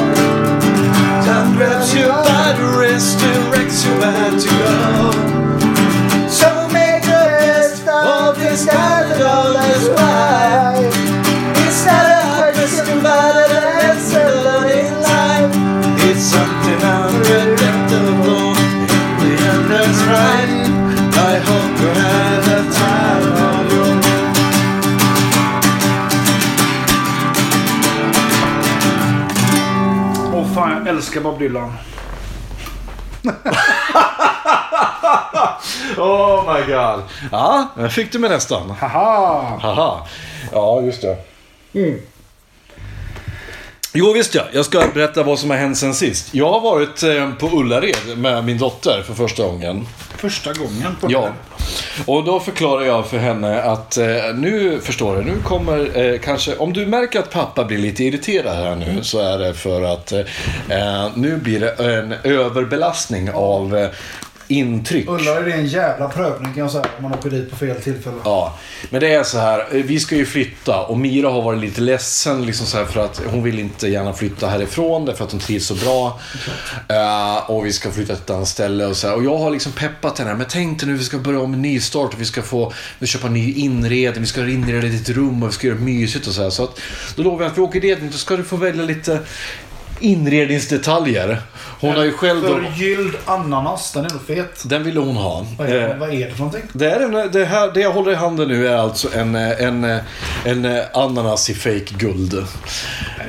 grabs you by the wrist, directs you where to go. Älskar Bob Dylan. Oh my god. Ja, där fick du mig nästan. Haha! Haha. Ja, just det. Jo, visst ja. Jag ska berätta vad som har hänt sen sist. Jag har varit eh, på Ullared med min dotter för första gången. Första gången på Ja. Och då förklarar jag för henne att eh, nu förstår du, nu kommer eh, kanske, om du märker att pappa blir lite irriterad här nu så är det för att eh, eh nu blir det en överbelastning av eh, intryck. Ullared är en jävla prövning kan jag säga om man åker dit på fel tillfälle. Ja, men det är så här. eh, Vi ska ju flytta och Mira har varit lite ledsen liksom så för att hon vill inte gärna flytta härifrån därför att hon trivs så bra. Eh, och vi ska flytta till ett annat ställe och så här. Och jag har liksom peppat henne. Men tänk dig nu, vi ska börja om en nystart och vi ska få vi ska köpa ny inredning. Vi ska inreda ditt rum och vi ska göra det mysigt och så här. Så att, då lovar jag att vi åker dit. Då ska du få välja lite inredningsdetaljer. Hon har ju själv. Förgylld ananas, den är nog fet. Den ville hon ha. Vad är, Eh, vad är det för någonting? det, är en, det, här, det jag håller i handen nu är alltså en, en, en ananas i fake guld. Den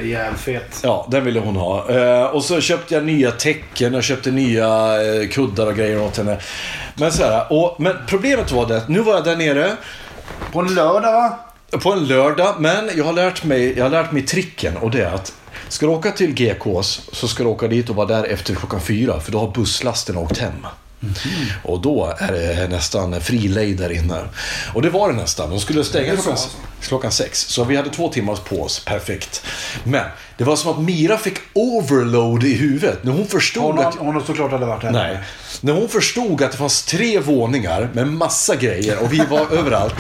är jävligt fet. Ja, den ville hon ha. Eh, och så köpte jag nya tecken, jag köpte nya eh, kuddar och grejer åt henne. Men, så här, och, men problemet var det nu var jag där nere På en lördag va? på en lördag. Men jag har lärt mig, jag har lärt mig tricken och det är att ska du åka till GKs så ska du åka dit och vara där efter klockan fyra. För då har busslasten åkt hem. Och då är det nästan fri lejd där inne. Och det var det nästan. De skulle stänga klockan, klockan sex. Så vi hade två timmar på oss. Perfekt. Men det var som att Mira fick overload i huvudet. När hon förstod Hon, att... hon såklart aldrig varit här. Nej. När hon förstod att det fanns tre våningar med massa grejer och vi var överallt.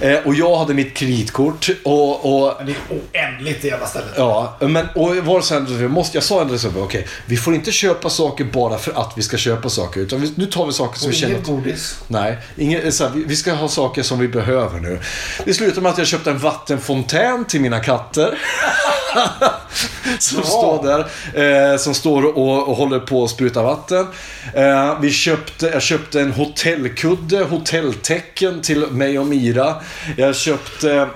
Eh, och jag hade mitt kreditkort och... och Men det är oändligt det jävla stället. Ja, men och var jag, måste, jag sa ändå så okej, vi får inte köpa saker bara för att vi ska köpa saker. Utan vi, nu tar vi saker som Och vi känner inget godis. Nej, inget, så här, vi, vi ska ha saker som vi behöver nu. Det slutade med att jag köpte en vattenfontän till mina katter. som Ja. står där. Eh, som står och, och håller på att spruta vatten. Eh, vi köpte, jag köpte en hotellkudde, hotelltecken till mig och Mira. Jag köpte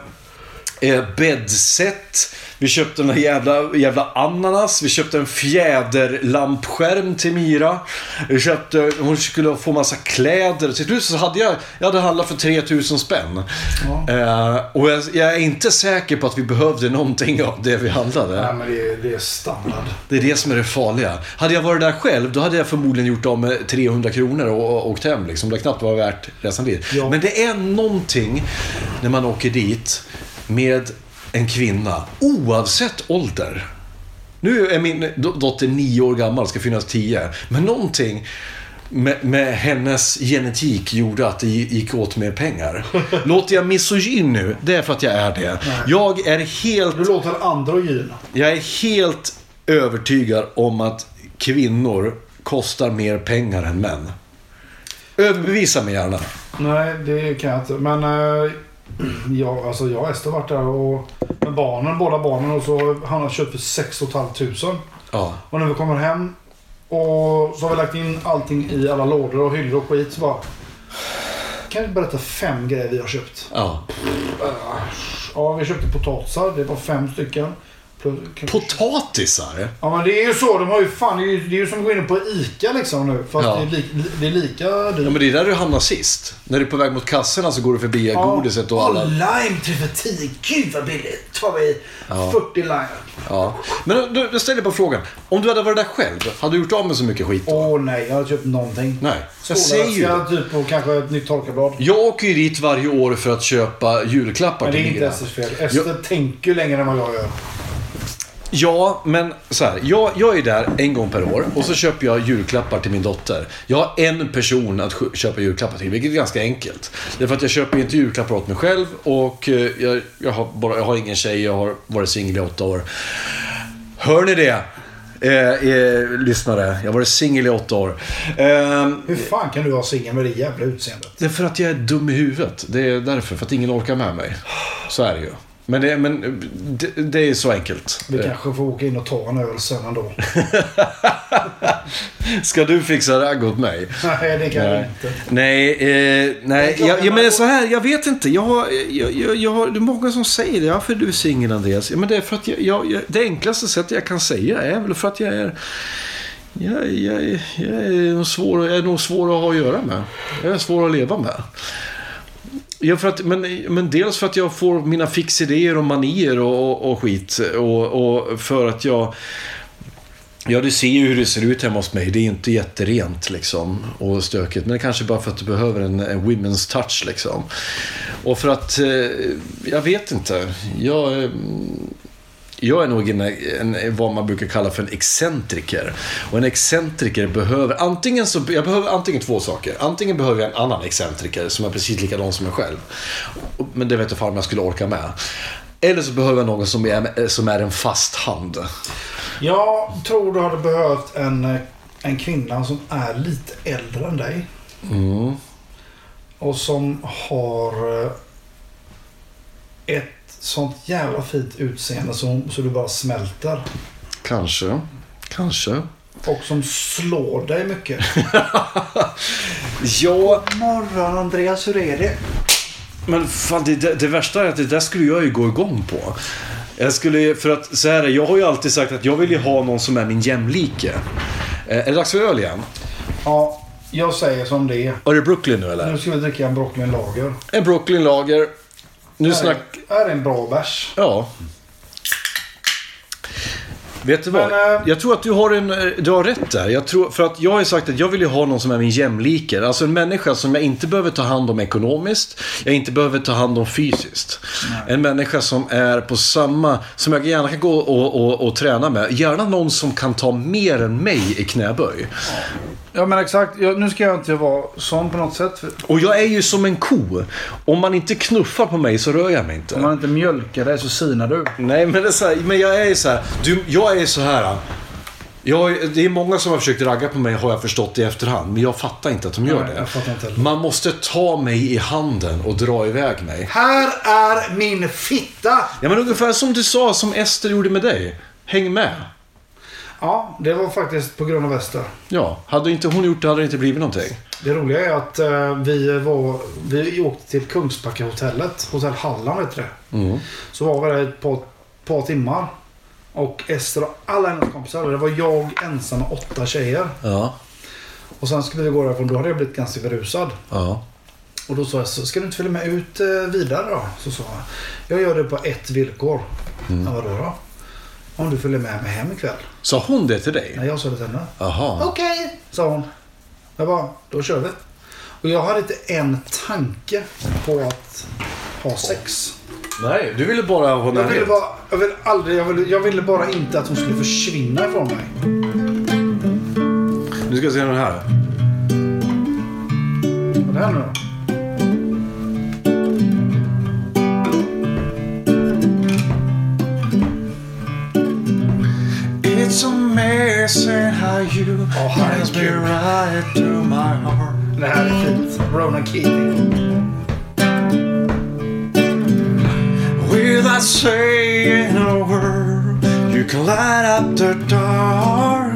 eh, bäddset. Vi köpte en jävla, jävla ananas. Vi köpte en fjäderlampskärm till Mira. Vi köpte, hon skulle få massa kläder. Till slut så hade jag, jag hade handlat för 3000 spänn. Eh, och jag, jag är inte säker på att vi behövde någonting av det vi handlade. Nej men det är, det är standard. Det är det som är det farliga. Hade jag varit där själv, då hade jag förmodligen gjort av med 300 kronor och, och åkt hem. Liksom. Det knappt var värt resan dit. Ja. Men det är någonting när man åker dit med en kvinna, oavsett ålder. Nu är min do- dotter nio år gammal, ska finnas tio. Men någonting med, med hennes genetik gjorde att det gick åt mer pengar. Låter jag misogyn nu? Det är för att jag är det. Jag är helt Du låter androgyn. jag är helt övertygad om att kvinnor kostar mer pengar än män. Överbevisa mig gärna. Nej, det kan jag inte. Men eh, jag, alltså, jag och Ester varit där och med barnen, båda barnen. Och så han har köpt för 6 500. Ja. Och när vi kommer hem och så har vi lagt in allting i alla lådor och hyllor och skit. Så bara... Kan du berätta fem grejer vi har köpt? ja. Ja, vi köpte potatisar. Det var fem stycken. Potatisar? Ja men det är ju så. De har ju fan, det är ju, det är ju som att gå in på ICA liksom nu. Fast Ja. det, är li, det är lika dyrt. Ja, men det är där du hamnar sist. När du är på väg mot kassorna så går du förbi godiset och alla... lime till för 10. Gud vad billigt. tar vi 40 lime. Ja. Men då, då ställer jag bara frågan. Om du hade varit där själv, hade du gjort av med så mycket skit då? Åh nej, jag har köpt någonting. Nej, jag säger ju Skoläska typ och kanske ett nytt torkarblad. Jag åker ju dit varje år för att köpa julklappar Men det är till inte Mira. Esters fel. Ester tänker ju längre än vad jag gör. Ja, men så här. Jag, jag är där en gång per år och så köper jag julklappar till min dotter. Jag har en person att köpa julklappar till, vilket är ganska enkelt. Därför att jag köper inte julklappar åt mig själv och eh, jag, jag, har, bara, jag har ingen tjej, jag har varit singel i åtta år. Hör ni det? Eh, eh, lyssnare, jag har varit singel i åtta år. Eh, Hur fan kan du vara singel med det jävla utseendet? det är för att jag är dum i huvudet. Det är därför, för att ingen orkar med mig. Så är det ju. Men det, men det, det är så enkelt. Vi kanske får åka in och ta en öl sen ändå. Ska du fixa ragg åt mig? Nej, det kan jag Nej, inte. nej, eh, nej. Jag, att ja, man men får- så här, jag vet inte. Jag, jag, jag, jag, det är många som säger det. Varför är du singel Andreas? Ja, men det är för att jag, jag, jag, det enklaste sättet jag kan säga är väl för att jag är... Jag, jag, jag, är nog svår, jag är nog svår att ha att göra med. Jag är svår att leva med. Ja, för att, men, men dels för att jag får mina fixidéer och manier och, och, och skit. Och, och för att jag... Ja, du ser ju hur det ser ut hemma hos mig. Det är inte jätterent liksom och stökigt. Men det kanske bara för att du behöver en, en women's touch liksom. Och för att, eh, jag vet inte. Jag, eh, jag är nog en, en, vad man brukar kalla för en excentriker. Och en excentriker behöver, antingen så, jag behöver antingen två saker. Antingen behöver jag en annan excentriker som är precis likadan som jag själv. Men det vet jag fan om jag skulle orka med. Eller så behöver jag någon som är, som är en fast hand. Jag tror du hade behövt en, en kvinna som är lite äldre än dig. Mm. Och som har eh, ett sånt jävla fint utseende som, så du bara smälter. Kanske. Kanske. Och som slår dig mycket. Ja, Morgon Andreas, hur är det? men fan det, det, det värsta är att det där skulle jag ju gå igång på. Jag skulle, för att så här, jag har ju alltid sagt att jag vill ju ha någon som är min jämlike. Eh, är det dags för öl igen? Ja, Jag säger som det är. Är det Brooklyn nu eller? Nu ska vi dricka en Brooklyn Lager. En Brooklyn Lager. Nu snack... är, en bra bärs. Ja. Vet du vad? Men, eh, jag tror att du har, en, eh, du har rätt där. Jag tror, för att jag har ju sagt att jag vill ju ha någon som är min jämlike. Alltså en människa som jag inte behöver ta hand om ekonomiskt. Jag inte behöver ta hand om fysiskt. En människa som är på samma, som jag gärna kan gå och, och, och träna med. Gärna någon som kan ta mer än mig i knäböj. Ja men exakt. Jag, nu ska jag inte vara sån på något sätt. Och jag är ju som en ko. Om man inte knuffar på mig så rör jag mig inte. om man inte mjölkar dig så sinar du. Nej, men, det är så här, men jag är så här. Du, jag är så här. Jag, det är många som har försökt ragga på mig har jag förstått i efterhand. Men jag fattar inte att de gör Nej, det. Man måste ta mig i handen och dra iväg mig. Här är min fitta! Ja, men ungefär som du sa, som Ester gjorde med dig. Häng med. Ja, det var faktiskt på grund av Ester. Ja, hade inte hon gjort det hade det inte blivit någonting. Det roliga är att eh, vi var... Vi åkte till Kungsbackahotellet. Hotell Halland heter det. Mm. Så var vi där ett par, par timmar. Och Ester och alla hennes kompisar. Det var jag ensam och åtta tjejer. Ja, Och sen skulle vi gå därifrån. Då hade jag blivit ganska berusad. ja. Och då sa jag ska du inte följa med ut eh, vidare då? Så sa jag. Jag gör det på ett villkor. Mm. Ja, vadå då? Om du följer med mig hem ikväll. Sa hon det till dig? Nej, jag sa det till henne. Jaha. Okej, sa hon. Jag bara, då kör vi. Och jag hade inte en tanke på att ha sex. Nej, du ville bara ha Jag ville, närhet. bara, jag, ville aldrig, jag, ville, jag ville bara inte att hon skulle försvinna ifrån mig. Nu ska jag se den här. Vad är det här nu då? It's amazing how you oh, Åh, pass me right to my heart. Det här är fint. Ronan Keating. Without saying a word, you can light up the dark.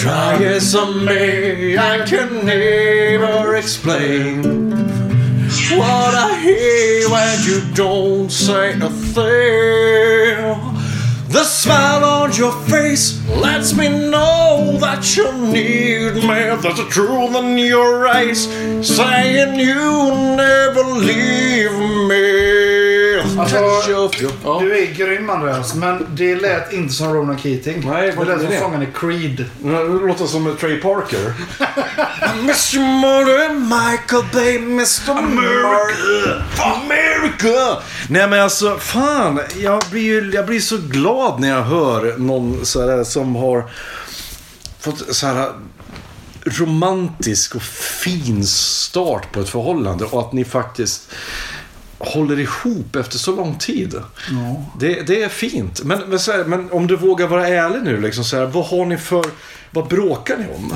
Try as I may, I can never explain what I when you don't say a thing. The smile on your face lets me know that you need me. There's a truth in your eyes saying you never leave me. Alltså, Ja. Du är grym Andreas, men det lät inte som Ronan Keating. Nej, det lät är som det? sångaren i Creed. Det låter som Trey Parker. Mr. Mother Michael Bay, Mr. America. America! Nej men alltså, fan. Jag blir, ju, jag blir så glad när jag hör någon så här, som har fått så här romantisk och fin start på ett förhållande. Och att ni faktiskt håller ihop efter så lång tid. Ja. Det, det är fint. Men, men, så här, men om du vågar vara ärlig nu, liksom, så här, vad har ni för... Vad bråkar ni om?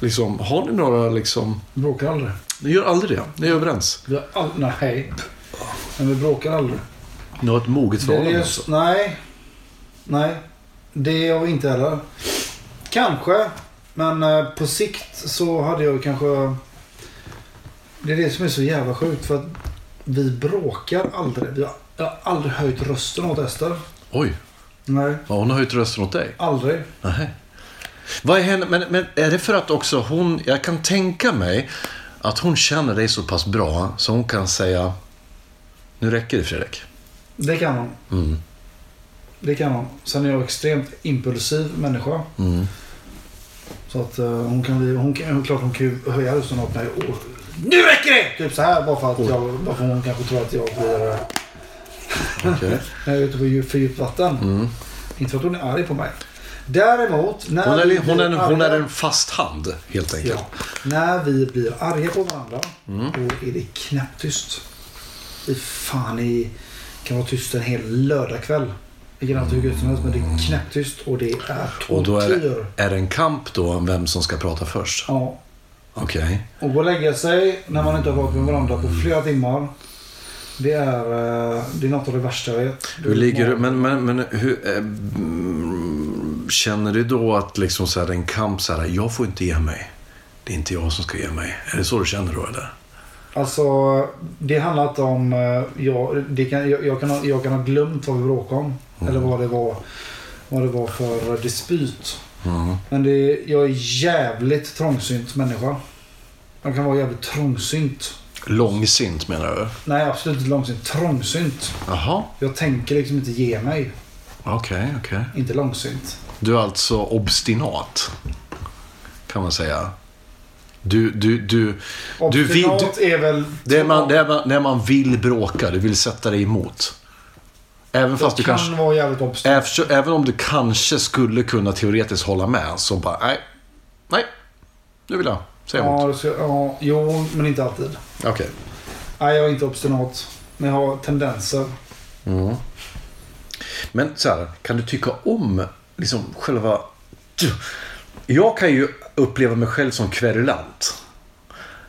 Liksom, har ni några liksom... Bråkar aldrig. Ni gör aldrig det? Ni är överens? Vi har all... Nej. Men vi bråkar aldrig. Ni har ett moget förhållande just... alltså? Nej. Nej. Det har vi inte heller. Kanske. Men eh, på sikt så hade jag kanske... Det är det som är så jävla sjukt. För att vi bråkar aldrig. Vi har, jag har aldrig höjt rösten åt Ester. Oj, Nej, ja, hon har höjt rösten åt dig? aldrig. Nej. Vad är henne, men, men är det för att också hon... Jag kan tänka mig att hon känner dig så pass bra så hon kan säga... Nu räcker det Fredrik. Det kan hon. Mm. Det kan hon. Sen är jag extremt impulsiv människa. Mm. Så att eh, hon kan bli... Hon kan, klart hon kan höja rösten åt mig. Nu räcker det! Typ så här bara för att jag, bara för hon kanske tror att jag blir... Okej. när jag är ute på djup, för djupt vatten. Mm. Inte för att hon är arg på mig. Däremot, när Hon, vi är, hon, är, hon är arga- en fast hand, helt enkelt. Ja, när vi blir arga på varandra, Mm. då är det knäpptyst. I fan i... kan vara tyst en hel lördagkväll. Vi kan ha hur gött som helst, men det är knäpptyst och det är Och då är tortyr. det, är det en kamp då om vem som ska prata först? Ja. Okej. Och gå och lägga sig när man inte har varit med varandra på flera timmar. Det är, eh, det är något av det värsta jag vet. Hur ligger du? Men, men, men hur... Mm, känner du då att liksom så här, en kamp så här, jag får inte ge mig. Det är inte jag som ska ge mig. Är det så du känner då eller? Alltså, det handlar inte om... eh, Jag, det kan, jag, jag, kan ha, jag kan ha glömt vad vi bråkade om. Mm. Eller vad det var, vad det var för dispyt. Men det är, jag är jävligt trångsynt människa. Jag kan vara jävligt trångsynt. Långsint menar du? Nej, absolut inte långsynt. Trångsynt. Jaha, Jag tänker liksom inte ge mig. okej, okej. Inte långsynt. Du är alltså obstinat. Kan man säga. Du, du, du... du vill, Obstinat du är väl... det, är man, det är man, när man vill bråka, du vill sätta dig emot. Även fast du kan kanske... vara jävligt obstinat. Även om du kanske skulle kunna teoretiskt hålla med, så bara nej. Nej, nu vill jag säga emot. Ja, det ska, ja, jo, men inte alltid. Okej. Nej, jag är inte obstinat. Men jag har tendenser. Men så här, kan du tycka om liksom själva... Jag kan ju uppleva mig själv som kverulant.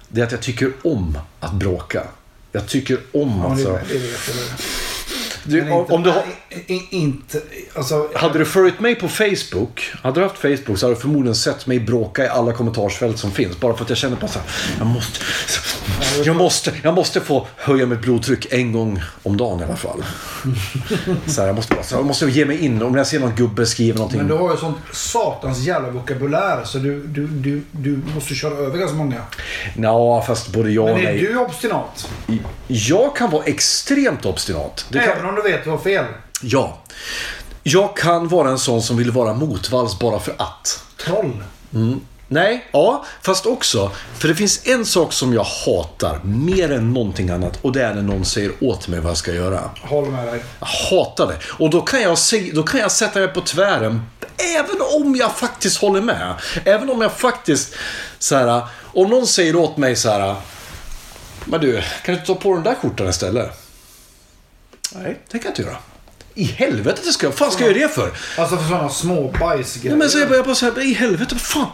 Det är att jag tycker om att bråka. Jag tycker om Ja, men det, alltså... det jag. Det. Du, Men om, inte, om du har, i- i- inte... Alltså... hade du följt mig på Facebook, hade du haft Facebook så hade du förmodligen sett mig bråka i alla kommentarsfält som finns. Bara för att jag känner bara så här, jag måste, jag måste, jag måste få höja mitt blodtryck en gång om dagen i alla fall. Så här, jag, måste, bara- så jag måste ge mig in om jag ser någon gubbe skriva någonting. Men du har ju sånt satans jävla vokabulär så du, du, du, du måste köra över ganska många. Ja, fast både jag och Men är nej. du obstinat? Jag kan vara extremt obstinat. Det kan, Även om du vet att du har fel. Ja. Jag kan vara en sån som vill vara motvalls bara för att. Troll. Nej, ja, fast också. För det finns en sak som jag hatar mer än någonting annat. Och det är när någon säger åt mig vad jag ska göra. Håller med dig. Jag hatar det. Och då kan jag, se, då kan jag sätta mig på tvären. Även om jag faktiskt håller med. Även om jag faktiskt... Så här, om någon säger åt mig så här. Men du, kan du ta på den där skjortan istället? Nej, det kan jag inte göra. I helvete det ska jag. Fan ska jag göra det för? Alltså för sådana små bajsgrejer. Nej, men så jag bara, jag bara så här, i helvete, vad fan.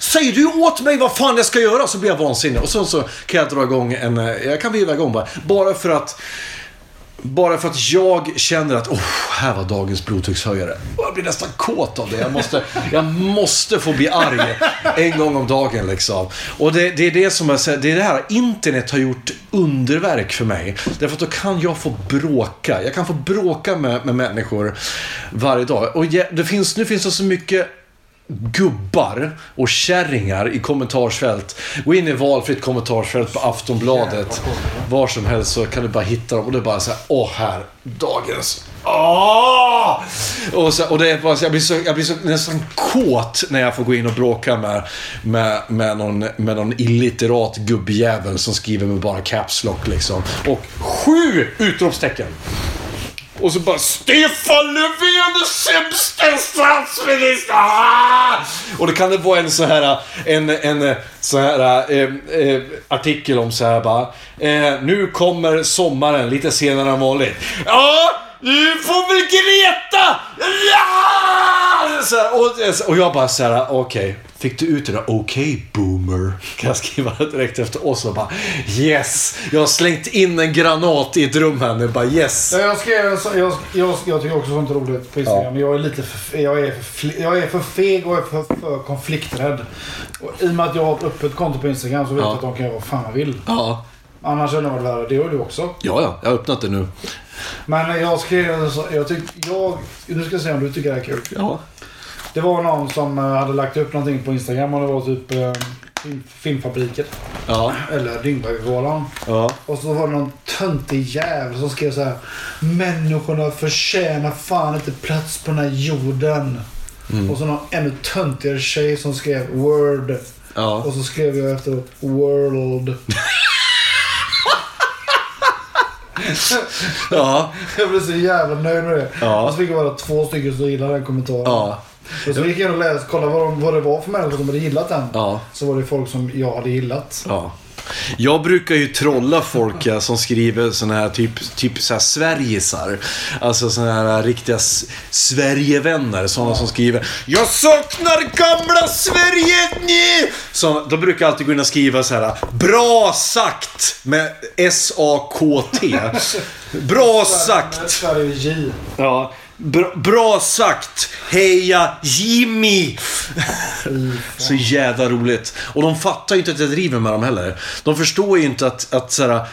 Säger du åt mig vad fan jag ska göra så blir jag vansinnig. Och sen så kan jag dra igång en, eh, jag kan veva igång bara. Bara för att, bara för att jag känner att, oh, här var dagens blodtryckshöjare. Och jag blir nästan kåt av det. Jag måste, jag måste få bli arg en gång om dagen liksom. Och det, det är det som jag säger, det är det här internet har gjort underverk för mig. Därför att då kan jag få bråka. Jag kan få bråka med, med människor varje dag. Och det finns, nu finns det så mycket gubbar och kärringar i kommentarsfält. Gå in i valfritt kommentarsfält på Aftonbladet. Var som helst så kan du bara hitta dem och det är bara så här, åh här, dagens. Åh! Och, så, och det är bara så, jag blir, så, jag blir så nästan kåt när jag får gå in och bråka med, med, med, någon, med någon illiterat gubbjävel som skriver med bara caps lock liksom. Och sju utropstecken. Och så bara Stefan Löfven är sämsta statsminister! Ah! Och då kan det vara en så här, en, en så här eh, eh, artikel om så här bara. Eh, nu kommer sommaren lite senare än vanligt. Ja, du får väl Greta! Ja! Så här, och, och jag bara så här, okej. Fick du ut det där okej boomer? Kan jag skriva direkt efter. Och så bara yes! Jag har slängt in en granat i ett rum här nu. Bara yes! Ja, Jag, skrev, jag, jag, jag tycker också sånt är roligt på Instagram. Men jag är lite för, jag är för, jag är för feg och är för, för konflikträdd. Och I och med att jag har ett öppet konto på Instagram så vet Ja. jag att de kan göra vad fan de vill. Ja. Annars hade det varit värre. Det gör du också. Ja, ja. Jag har öppnat det nu. Men jag skrev så, jag tyckte, jag, nu ska jag se om du tycker det här är kul. Ja. Det var någon som eh, hade lagt upp någonting på Instagram och det var typ eh, film, Filmfabriken. Ja. Eller Dyngbaggegalan. Ja. Och så var det någon töntig jävel som skrev så här. Människorna förtjänar fan inte plats på den här jorden. Och så någon ännu töntigare tjej som skrev word. Ja. Och så skrev jag efter world. Ja. Jag blev så jävla nöjd med det. Ja. Och så fick jag bara två stycken som gillade den kommentaren. Ja. Och så gick jag in och läste, kollade vad, de, vad det var för människor som hade gillat den. Ja. Så var det folk som jag hade gillat. Ja. Jag brukar ju trolla folk ja, som skriver såna här typ, typ så här Sverigesar. Alltså såna här riktiga Sverigevänner. Sådana som skriver Jag saknar gamla Sverige! Ni! Så, då brukar jag alltid gå in och skriva så här Bra sagt! Med S-A-K-T. Bra sagt! Ja. Bra, bra sagt! Heja Jimmy! så jävla roligt. Och de fattar ju inte att jag driver med dem heller. De förstår ju inte att, att så här,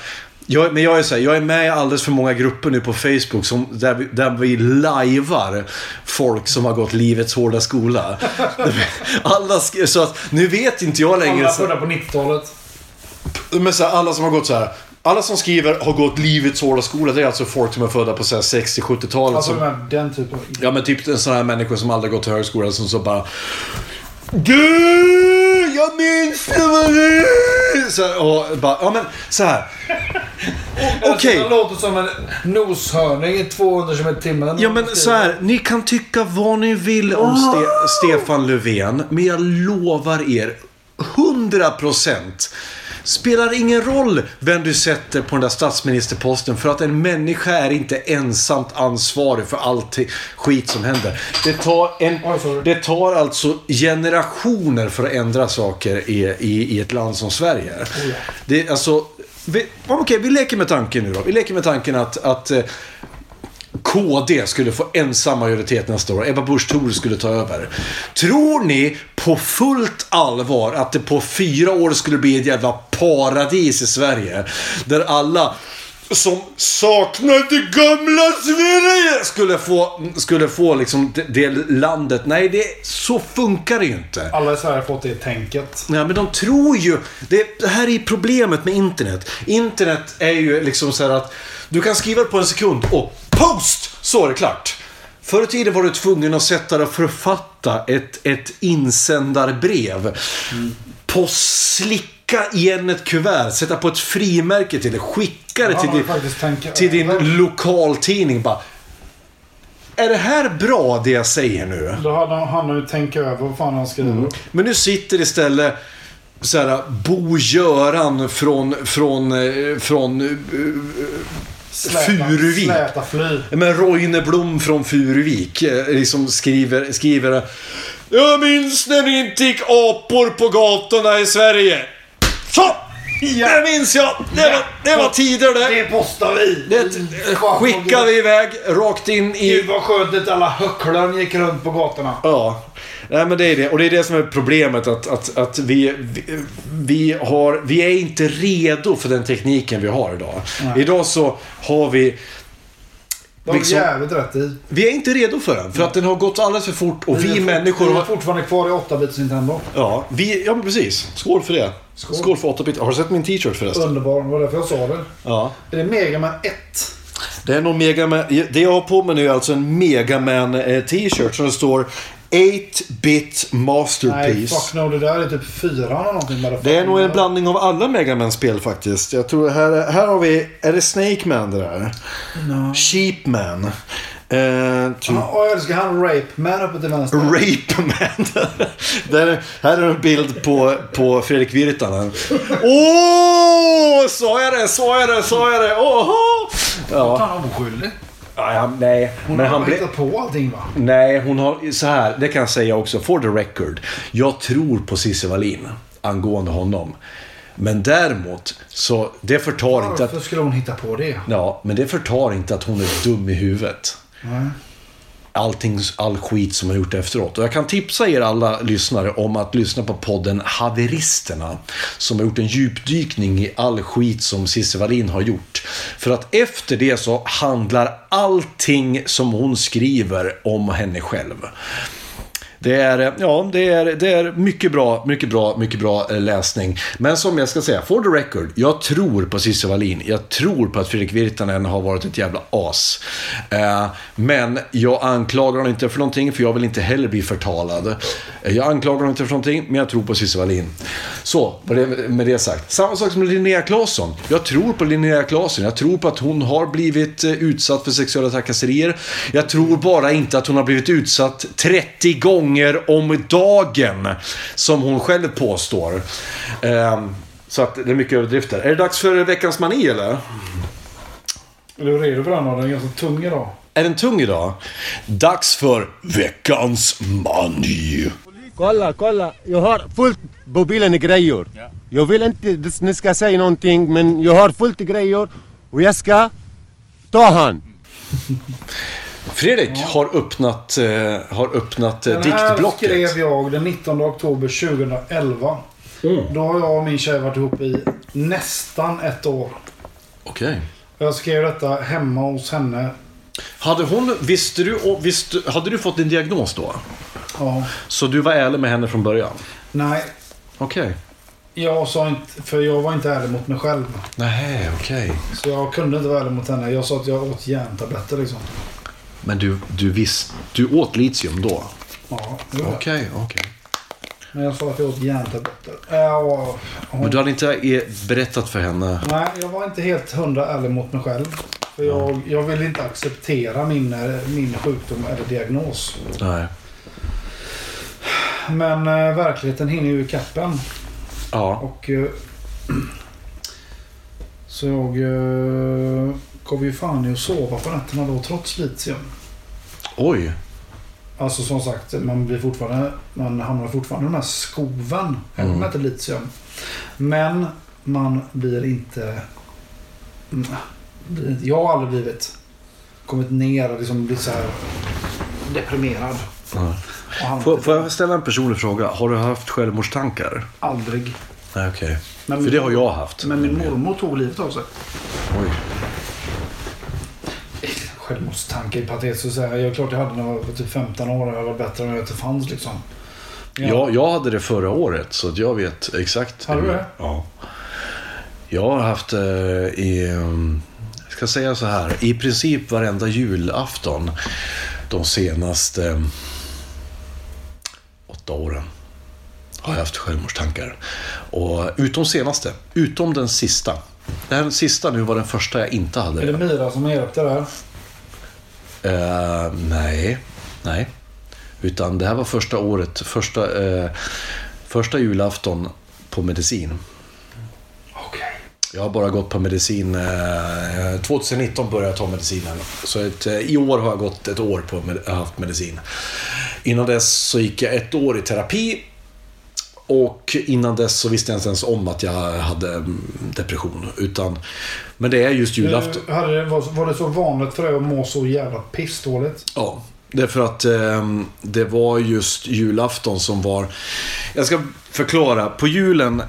Jag, men jag är, så här, jag är med i alldeles för många grupper nu på Facebook som, där, vi, där vi lajvar folk som har gått livets hårda skola. Alla så att nu vet inte jag längre. Alla födda på 90-talet. men så här, alla som har gått så här. Alla som skriver har gått livets hårda skola. Det är alltså folk som är födda på så här 60-70-talet. Alltså som, den typen. Ja men typ en sån här människor som aldrig gått till högskolan som så bara Du, jag minns det var det. Så här, och bara, ja men så här. O- Okej. Det låter som en noshörning i 200 km i timmen. Ja men så här, ni kan tycka vad ni vill om Ste- Stefan Löfven, men jag lovar er 100% Spelar ingen roll vem du sätter på den där statsministerposten för att en människa är inte ensamt ansvarig för allt skit som händer. Det tar, en, det tar alltså generationer för att ändra saker i, i, i ett land som Sverige. Det, är alltså, vi, okej, vi leker med tanken nu då. Vi leker med tanken att, att eh, KD skulle få ensam majoritet nästa år. Ebba Busch Thor skulle ta över. Tror ni på fullt allvar att det på fyra år skulle bli ett jävla paradis i Sverige? Där alla som saknar det gamla Sverige skulle få, skulle få liksom det, det landet. Nej, det, så funkar det ju inte. Alla i Sverige har fått det tänket. Ja, men de tror ju... Det, det här är problemet med internet. Internet är ju liksom så här att du kan skriva det på en sekund och post! Så är det klart. Förr i tiden var du tvungen att sätta dig och författa ett, ett insändarbrev. På slicka igen ett kuvert, sätta på ett frimärke till det, skicka det Ja, till, din, till din lokaltidning. Bara, är det här bra det jag säger nu? Då hade han, ju tänka över vad fan han skriver. Mm. Men nu sitter istället så här, Bo-Göran från, från, eh, från eh, Släta, Furuvik. Släta fly. men Roine Blom från Furuvik eh, liksom skriver, skriver Jag minns när ni inte gick apor på gatorna i Sverige. Så! Det minns jag! Det var, det var tider det. Det postar vi. Det skickar vi iväg rakt in i... Gud vad skönt att alla höcklön gick runt på gatorna. Ja. Nej, men det är det. Och det är det som är problemet. Att, att, att vi, vi, vi, har, vi är inte redo för den tekniken vi har idag. Idag så har vi... De har Liksom- jävligt rätt i. Vi är inte redo för den. För att den har gått alldeles för fort. Och vi, är fort- människor Vi är fortfarande kvar i 8-bits Nintendo. Ja, vi, ja, men precis. Skål för det. Skål. Skål för 8-bit. Har du sett min t-shirt förresten? Underbar. Det var därför jag sa det. Ja. Är det Mega Man 1? Det är nog Mega Man. Det jag har på mig nu är alltså en Mega Man eh, t-shirt som det står 8-bit Nej, masterpiece. fuck no. Det där är typ 4 eller någonting. bara. Det är nog en blandning av alla Mega Man-spel faktiskt. Jag tror här, här har vi... Är det Snake Man det där? No. Sheep Man. Eh, typ Ja, och jag älskar han Rape Man uppe till vänster. Rape Man. där, här är en bild på, på Fredrik Virtanen. Åh! Sa jag det? Sa jag det? Sa jag det? Åh! Ja, Han är oskyldig. Ja, nej. Hon Men har han blev... hittat på allting va? Nej, hon har... Så här, det kan jag säga också. For the record. Jag tror på Cissi Wallin angående honom. Men däremot, så det förtar inte att... Varför skulle hon hitta på det? Ja, men det förtar inte att hon är dum i huvudet. Nej. Allting, all skit som hon gjort efteråt. Och jag kan tipsa er alla lyssnare om att lyssna på podden Haveristerna. Som har gjort en djupdykning i all skit som Cissi Wallin har gjort. För att efter det så handlar allting som hon skriver om henne själv. Det är, eh, ja, det är, det är mycket bra, mycket bra, mycket bra eh, läsning. Men som jag ska säga, for the record, jag tror på Cissi Wallin. Jag tror på att Fredrik Virtanen har varit ett jävla as. Eh, men jag anklagar honom inte för någonting, för jag vill inte heller bli förtalad. Jag anklagar honom inte för någonting, men jag tror på Cissi Wallin. Så, med det, sagt. Samma sak som Linnea Claesson. Jag tror på Linnea Claesson. Jag tror på att hon har blivit utsatt för sexuella trakasserier. Jag tror bara inte att hon har blivit utsatt 30 gånger om dagen. Som hon själv påstår. Ehm, så att det är mycket överdrifter. Är det dags för veckans mani eller? Är du redo för den? Den är ganska tung idag. Är den tung idag? Dags för veckans mani. Kolla, kolla. Jag har fullt på bilen i grejer. Jag vill inte att ni ska säga någonting men jag har fullt i grejer och jag ska ta han. Fredrik har öppnat, eh, har öppnat eh, Den här diktblocket. skrev jag den 19 oktober 2011. Mm. Då har jag och min tjej varit ihop i nästan ett år. Okej. Jag skrev detta hemma hos henne. Hade hon, visste du, och visste, hade du fått din diagnos då? Ja. Så du var ärlig med henne från början? Nej, Okej. jag sa inte... För jag var inte ärlig mot mig själv. Nej, okej. Så jag kunde inte vara ärlig mot henne. Jag sa att jag åt järntabletter liksom. Men du, du visst, du åt litium då? Ja, det. Okej, okej. Men jag sa att jag åt järntabletter. Ja, och hon... Men du hade inte eh, berättat för henne? Nej, jag var inte helt hundra ärlig mot mig själv. För jag, jag ville inte acceptera min, eh, min sjukdom eller diagnos. Nej. Men eh, verkligheten hinner ju ikapp en. Ja. Och... Eh, så jag gav ju fan i att sova på nätterna då trots litium. Oj. Alltså som sagt, man blir fortfarande... Man hamnar fortfarande i den här skoven. Även om det inte litium. Men man blir inte... mm, Jag har aldrig blivit... Kommit ner och liksom blivit så här deprimerad. Hamnat Får, får jag ställa en personlig fråga? Har du haft självmordstankar? Aldrig. Nej, okej. Men För min- det har jag haft. Men min mormor tog livet av sig. Oj. Självmordstanke är patetiskt att säga. Jag är klart jag hade när jag var typ 15 år. Det var bättre om jag inte fanns liksom. Ja, jag hade det förra året så att jag vet exakt. Har du det? Ja. Jag har haft eh, i, um, jag ska säga så här, i princip varenda julafton de senaste um, åtta åren har jag haft självmordstankar. Och utom senaste, utom den sista. Den sista nu var den första jag inte hade. Är det Mira som har hjälpt dig där? Eh, nej, nej. Utan det här var första året, första, eh, första julafton på medicin. Okej. Jag har bara gått på medicin. Eh, 2019 började jag ta medicinen. Så ett, i år har jag gått ett år på med, haft medicin. Innan dess så gick jag ett år i terapi. Och innan dess så visste jag inte ens om att jag hade mm, depression. Utan, men det är just julafton. Du, hade var, det så vanligt för dig att må så jävla pissdåligt? Ja, det är för att eh, det var just julafton som var... Jag ska förklara. På julen,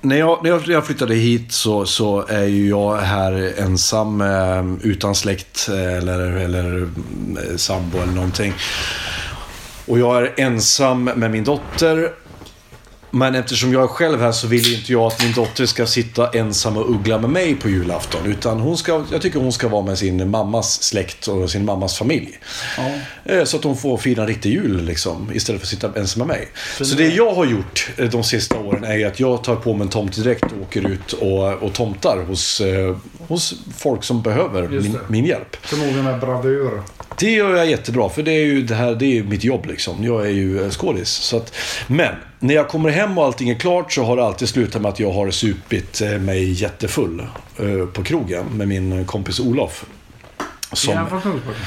när jag, när jag, flyttade hit så, så är ju jag här ensam eh, utan släkt eh, eller, eller eh, sambo eller någonting. Och jag är ensam med min dotter. Men eftersom jag är själv här så vill inte jag att min dotter ska sitta ensam och uggla med mig på julafton. Utan hon ska, jag tycker hon ska vara med sin mammas släkt och sin mammas familj. Eh, Så att hon får fira en riktig jul liksom, istället för att sitta ensam med mig. Så det jag har gjort eh, de sista åren är att jag tar på mig en tomtedräkt och åker ut och, och tomtar hos, eh, hos folk som behöver min, min hjälp. Förmodligen med bravur. Det gör jag jättebra, för det är ju, det här, det är ju mitt jobb liksom. Jag är ju skådis. Så att, men, när jag kommer hem och allting är klart så har det alltid slutat med att jag har supit eh, mig jättefull eh, på krogen med min kompis Olof. Som, Är han från Kungsbacka?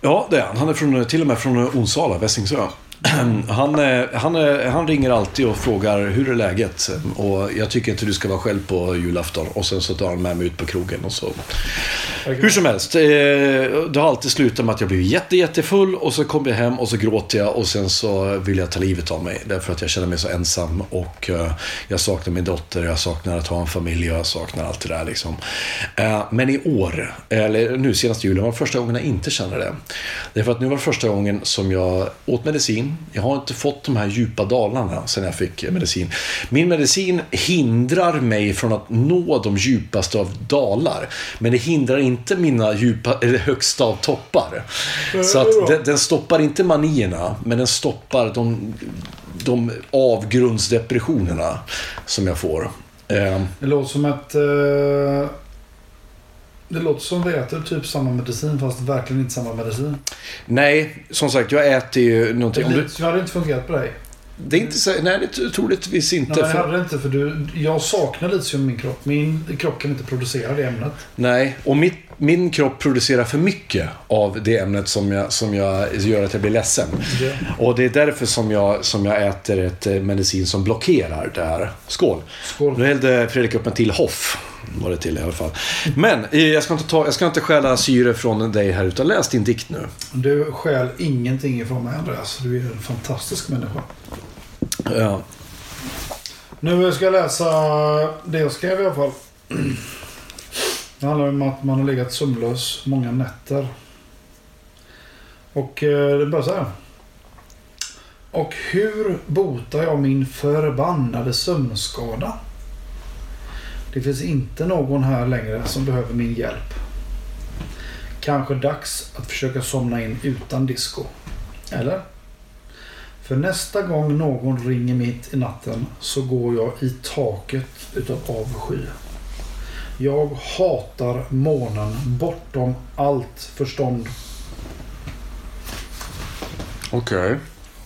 Ja, det är han. Han är från, till och med från Onsala, Vässingsö. Han, eh, han, eh, han ringer alltid och frågar hur är läget? Och jag tycker inte du ska vara själv på julafton. Och sen så tar han med mig ut på krogen och så. Hur som helst, eh, det har alltid slutat med att jag blir jätte, jättefull och så kommer jag hem och så gråter jag och sen så vill jag ta livet av mig. Därför att jag känner mig så ensam och jag saknar min dotter, jag saknar att ha en familj och jag saknar allt det där liksom. Men i år, eller nu senaste julen, var första gången jag inte kände det. Därför att nu var det första gången som jag åt medicin. Jag har inte fått de här djupa dalarna sen jag fick eh, medicin. Min medicin hindrar mig från att nå de djupaste av dalar. Men det hindrar inte mina djupa, eller högsta av toppar. Så att den, den stoppar inte manierna, men den stoppar de, de avgrundsdepressionerna som jag får. Eh, det låter som ett... Eh, det låter som vi äter typ samma medicin fast verkligen inte samma medicin. nej, som sagt, jag äter ju Det, någonting. Om du, det hade inte fungerat på dig. det är inte så, nej, det är troligtvis inte. Nej, för- hade det inte för du, jag saknar litium i min kropp. Min kropp kan inte producera det ämnet. Nej, och mitt, min kropp producerar för mycket av det ämnet som, jag, som jag gör att jag blir ledsen. Ja. Och det är därför som jag, som jag äter ett eh, medicin som blockerar det här. Skål! Skål. Nu hällde Fredrik upp en till Hoff. Var det till i alla fall. Men eh, jag ska inte, ta, jag ska inte stjäla syre från dig här, utan läs din dikt nu. Du stjäl ingenting ifrån mig Andreas. Du är en fantastisk människa. Ja. Nu ska jag läsa det jag skrev i alla fall. Det handlar om att man har legat sömnlös många nätter. Och eh, det börjar så här. Och hur botar jag min förbannade sömnskada? Det finns inte någon här längre som behöver min hjälp. Kanske dags att försöka somna in utan disco. Eller? För nästa gång någon ringer mitt i natten så går jag i taket utav avsky. Jag hatar månen bortom allt förstånd. Okej.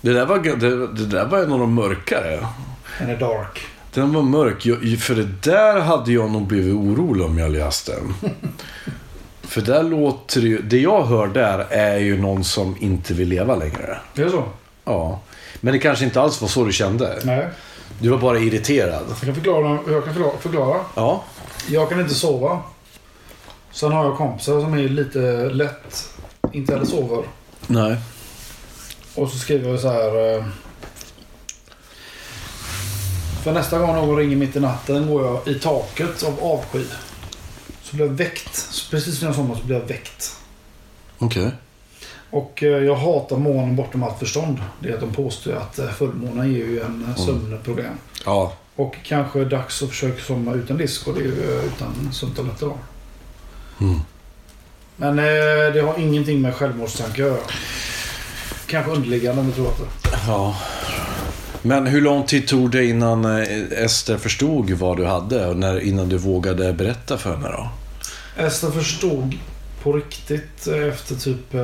Det, där var, det, det där var en av de mörkare. Den är dark. Den var mörk. Jag, för det där hade jag nog blivit orolig om jag läste den. för där låter det ju... Det jag hör där är ju någon som inte vill leva längre. Det är så? Ja. Men det kanske inte alls var så du kände. Nej. Du var bara irriterad. Jag kan förklara. Jag kan förklara. Ja. Jag kan inte sova. Sen har jag kompisar som är lite lätt inte heller sover. Nej. Och så skriver jag så här. eh, För nästa gång någon ringer mitt i natten går jag i taket av avsky. Så blir jag väckt. Så precis när jag somnar så blir jag väckt. Okej. Och eh, jag hatar månen bortom allt förstånd. Det är att de påstår att eh, fullmånen ger ju en eh, sömnproblem. Ja. Och kanske dags att försöka somna utan disco. Det är ju eh, utan sömntabletter då. Mm. Men eh, det har ingenting med självmordstankar att göra. Kanske underliggande om du tror att det. Ja. Men hur lång tid tog det innan eh, Ester förstod vad du hade? Och när, innan du vågade berätta för henne då? Ester förstod på riktigt eh, efter typ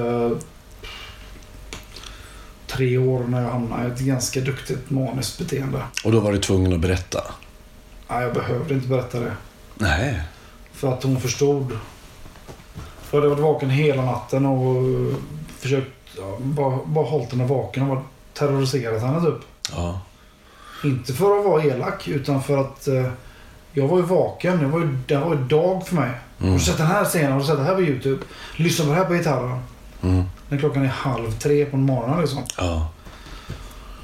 tre år när jag hamnade i ett ganska duktigt maniskt beteende. Och då var du tvungen att berätta? Nej, jag behövde inte berätta det. Nej. För att hon förstod. Jag hade varit vaken hela natten och eh, försökt ja, bara, bara hållit henne vaken och terroriserat henne typ. Ja. Inte för att vara elak utan för att eh, jag var ju vaken. Det var ju, det var ju dag för mig. Har du sett den här scenen? Har du sett det här på YouTube? Lyssna på det här på gitarren. Mm. När klockan är halv tre på morgonen liksom. Ja.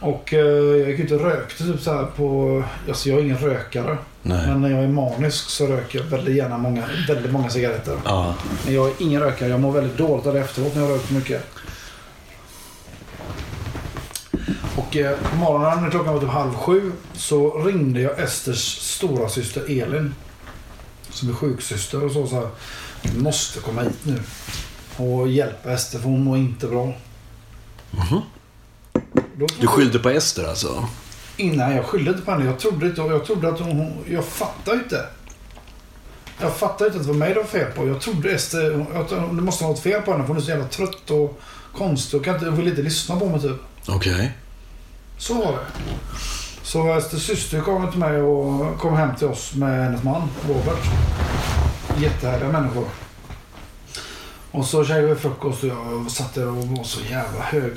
Och eh, jag gick ut och rökte typ så här på... Alltså jag är ingen rökare. Nej. Men när jag är manisk så röker jag väldigt gärna många, väldigt många cigaretter. Ja. Men jag är ingen rökare. Jag mår väldigt dåligt av det efteråt när jag rökt mycket. Och eh, på morgonen när klockan var typ halv sju så ringde jag Esters stora syster Elin. Som är sjuksyster och så sa Du måste komma hit nu. Och hjälpa Ester för hon mår inte bra. Då- Du skyllde på Ester alltså? Innan jag skyllde inte på henne. Jag trodde inte. Jag trodde att hon... Jag fattade inte. Jag fattade inte att det var mig det var fel på. Jag trodde Ester... att Det måste ha något fel på henne för hon är så jävla trött och konstig och kan inte, vill inte lyssna på mig typ. Okej. Så var det. Så Esters syster kom till mig och kom hem till oss med hennes man Robert. Jättehärliga människor. Och så käkade vi frukost och jag satt där och var så jävla hög.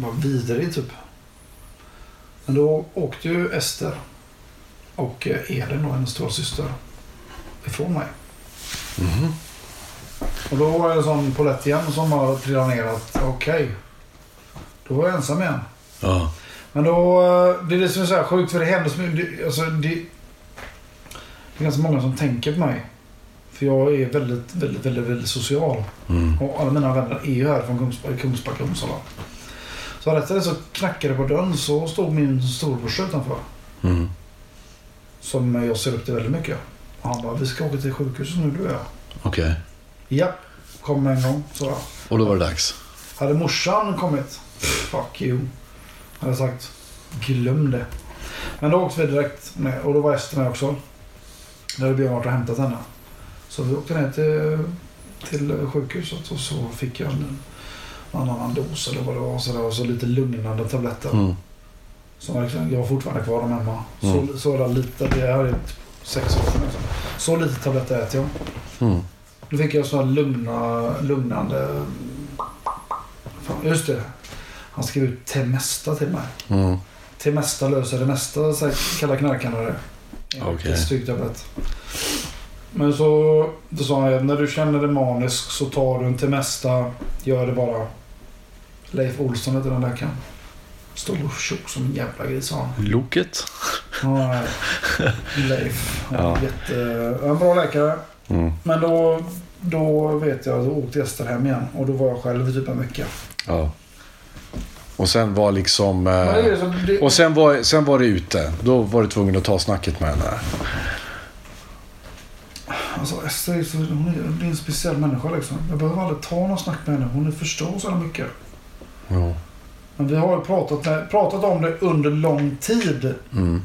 Var vidrig typ. Men då åkte ju Ester och Elin och hennes stora syster ifrån mig. Och då var det en sån polett igen som har trillat ner att okej. Då var jag ensam igen. Ja. Men då, eh, det är det som är så här sjukt för det händer så mycket. det- Alltså det, det är ganska många som tänker på mig. För jag är väldigt, väldigt, väldigt, väldigt social. Mm. Och alla mina vänner är ju här från Kungsbacka, Kungsbacka och Uppsala. Så rätt så knackade det på dörren så stod min storebrorsa utanför. Mm. Som jag ser upp till väldigt mycket. Och han bara, vi ska åka till sjukhuset nu du och jag. Okej. Ja, kom en gång, så jag. Och då var det dags? Hade morsan kommit, fuck you. Hade jag sagt, glöm det. Men då åkte vi direkt med och då var Ester med också. Där hade Björn varit och hämtat henne. Så vi åkte ner till, till sjukhuset och så fick jag en, en annan dos eller vad det var. Så det var så lite lugnande tabletter. Mm. Jag liksom- jag har fortfarande kvar dem hemma. Mm. Så, så där lite, det här är sex år sedan. Liksom. Så lite tabletter äter jag. Mm. Då fick jag sådana lugna, lugnande... Fan, just det. Han skrev ut Temesta till mig. Mm. Temesta löser det mesta, så här kallar knarkarna det. Okej. Tablett. Men så då sa han när du känner dig manisk så tar du en Temesta. Gör det bara. Leif Olsson heter den läkaren. Stor och tjock som en jävla gris sa han. Loket? Ja, Leif. Ja. Jätte, en bra läkare. Mm. Men då, då vet jag, då åkte Ester hem igen. Och då var jag själv i typ en vecka. Ja. Och sen var liksom... eh, Och sen var, sen var det ute. Då var du tvungen att ta snacket med henne. Alltså så, hon är, en speciell människa liksom. Jag behöver aldrig ta någon snack med henne. Hon förstår så mycket. Ja. Men vi har ju pratat, pratat om det under lång tid. Mm.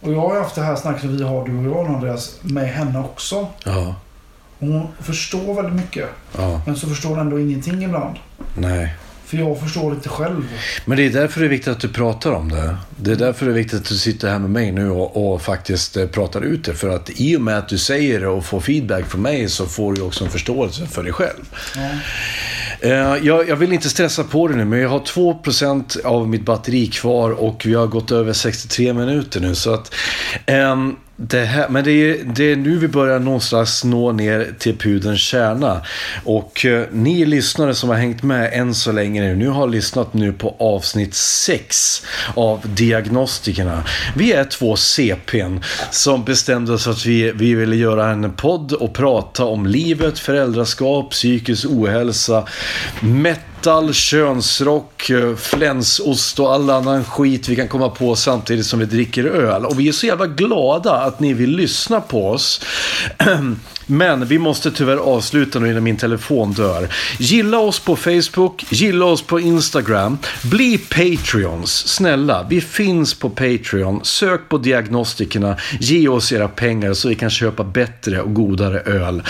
Och jag har ju haft det här snacket vi har, du och jag Andreas, med henne också. Ja. Hon förstår väldigt mycket. Ja. Men så förstår hon ändå ingenting ibland. Nej. För jag förstår inte själv. Men det är därför det är viktigt att du pratar om det. Det är därför det är viktigt att du sitter här med mig nu och, och faktiskt eh, pratar ut det. För att i och med att du säger det och får feedback från mig så får du också en förståelse för dig själv. Eh, Jag, jag vill inte stressa på det nu, men jag har 2% av mitt batteri kvar och vi har gått över 63 minuter nu. Så att, ehm, det här, men det är, det är nu vi börjar någonstans nå ner till pudelns kärna. Och eh, ni lyssnare som har hängt med än så länge nu, nu har lyssnat nu på avsnitt 6 av Diagnostikerna. Vi är två CPn som bestämde oss att vi, vi ville göra en podd och prata om livet, föräldraskap, psykisk ohälsa, metal, könsrock, eh, flänsost och all annan skit vi kan komma på samtidigt som vi dricker öl. Och vi är så jävla glada att ni vill lyssna på oss. Men vi måste tyvärr avsluta nu innan min telefon dör. Gilla oss på Facebook, gilla oss på Instagram. Bli Patreons, snälla. Vi finns på Patreon. Sök på diagnostikerna. Ge oss era pengar så vi kan köpa bättre och godare öl.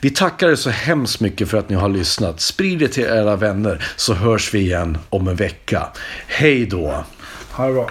Vi tackar er så hemskt mycket för att ni har lyssnat. Sprid det till era vänner så hörs vi igen om en vecka. Hej då! Ha det bra.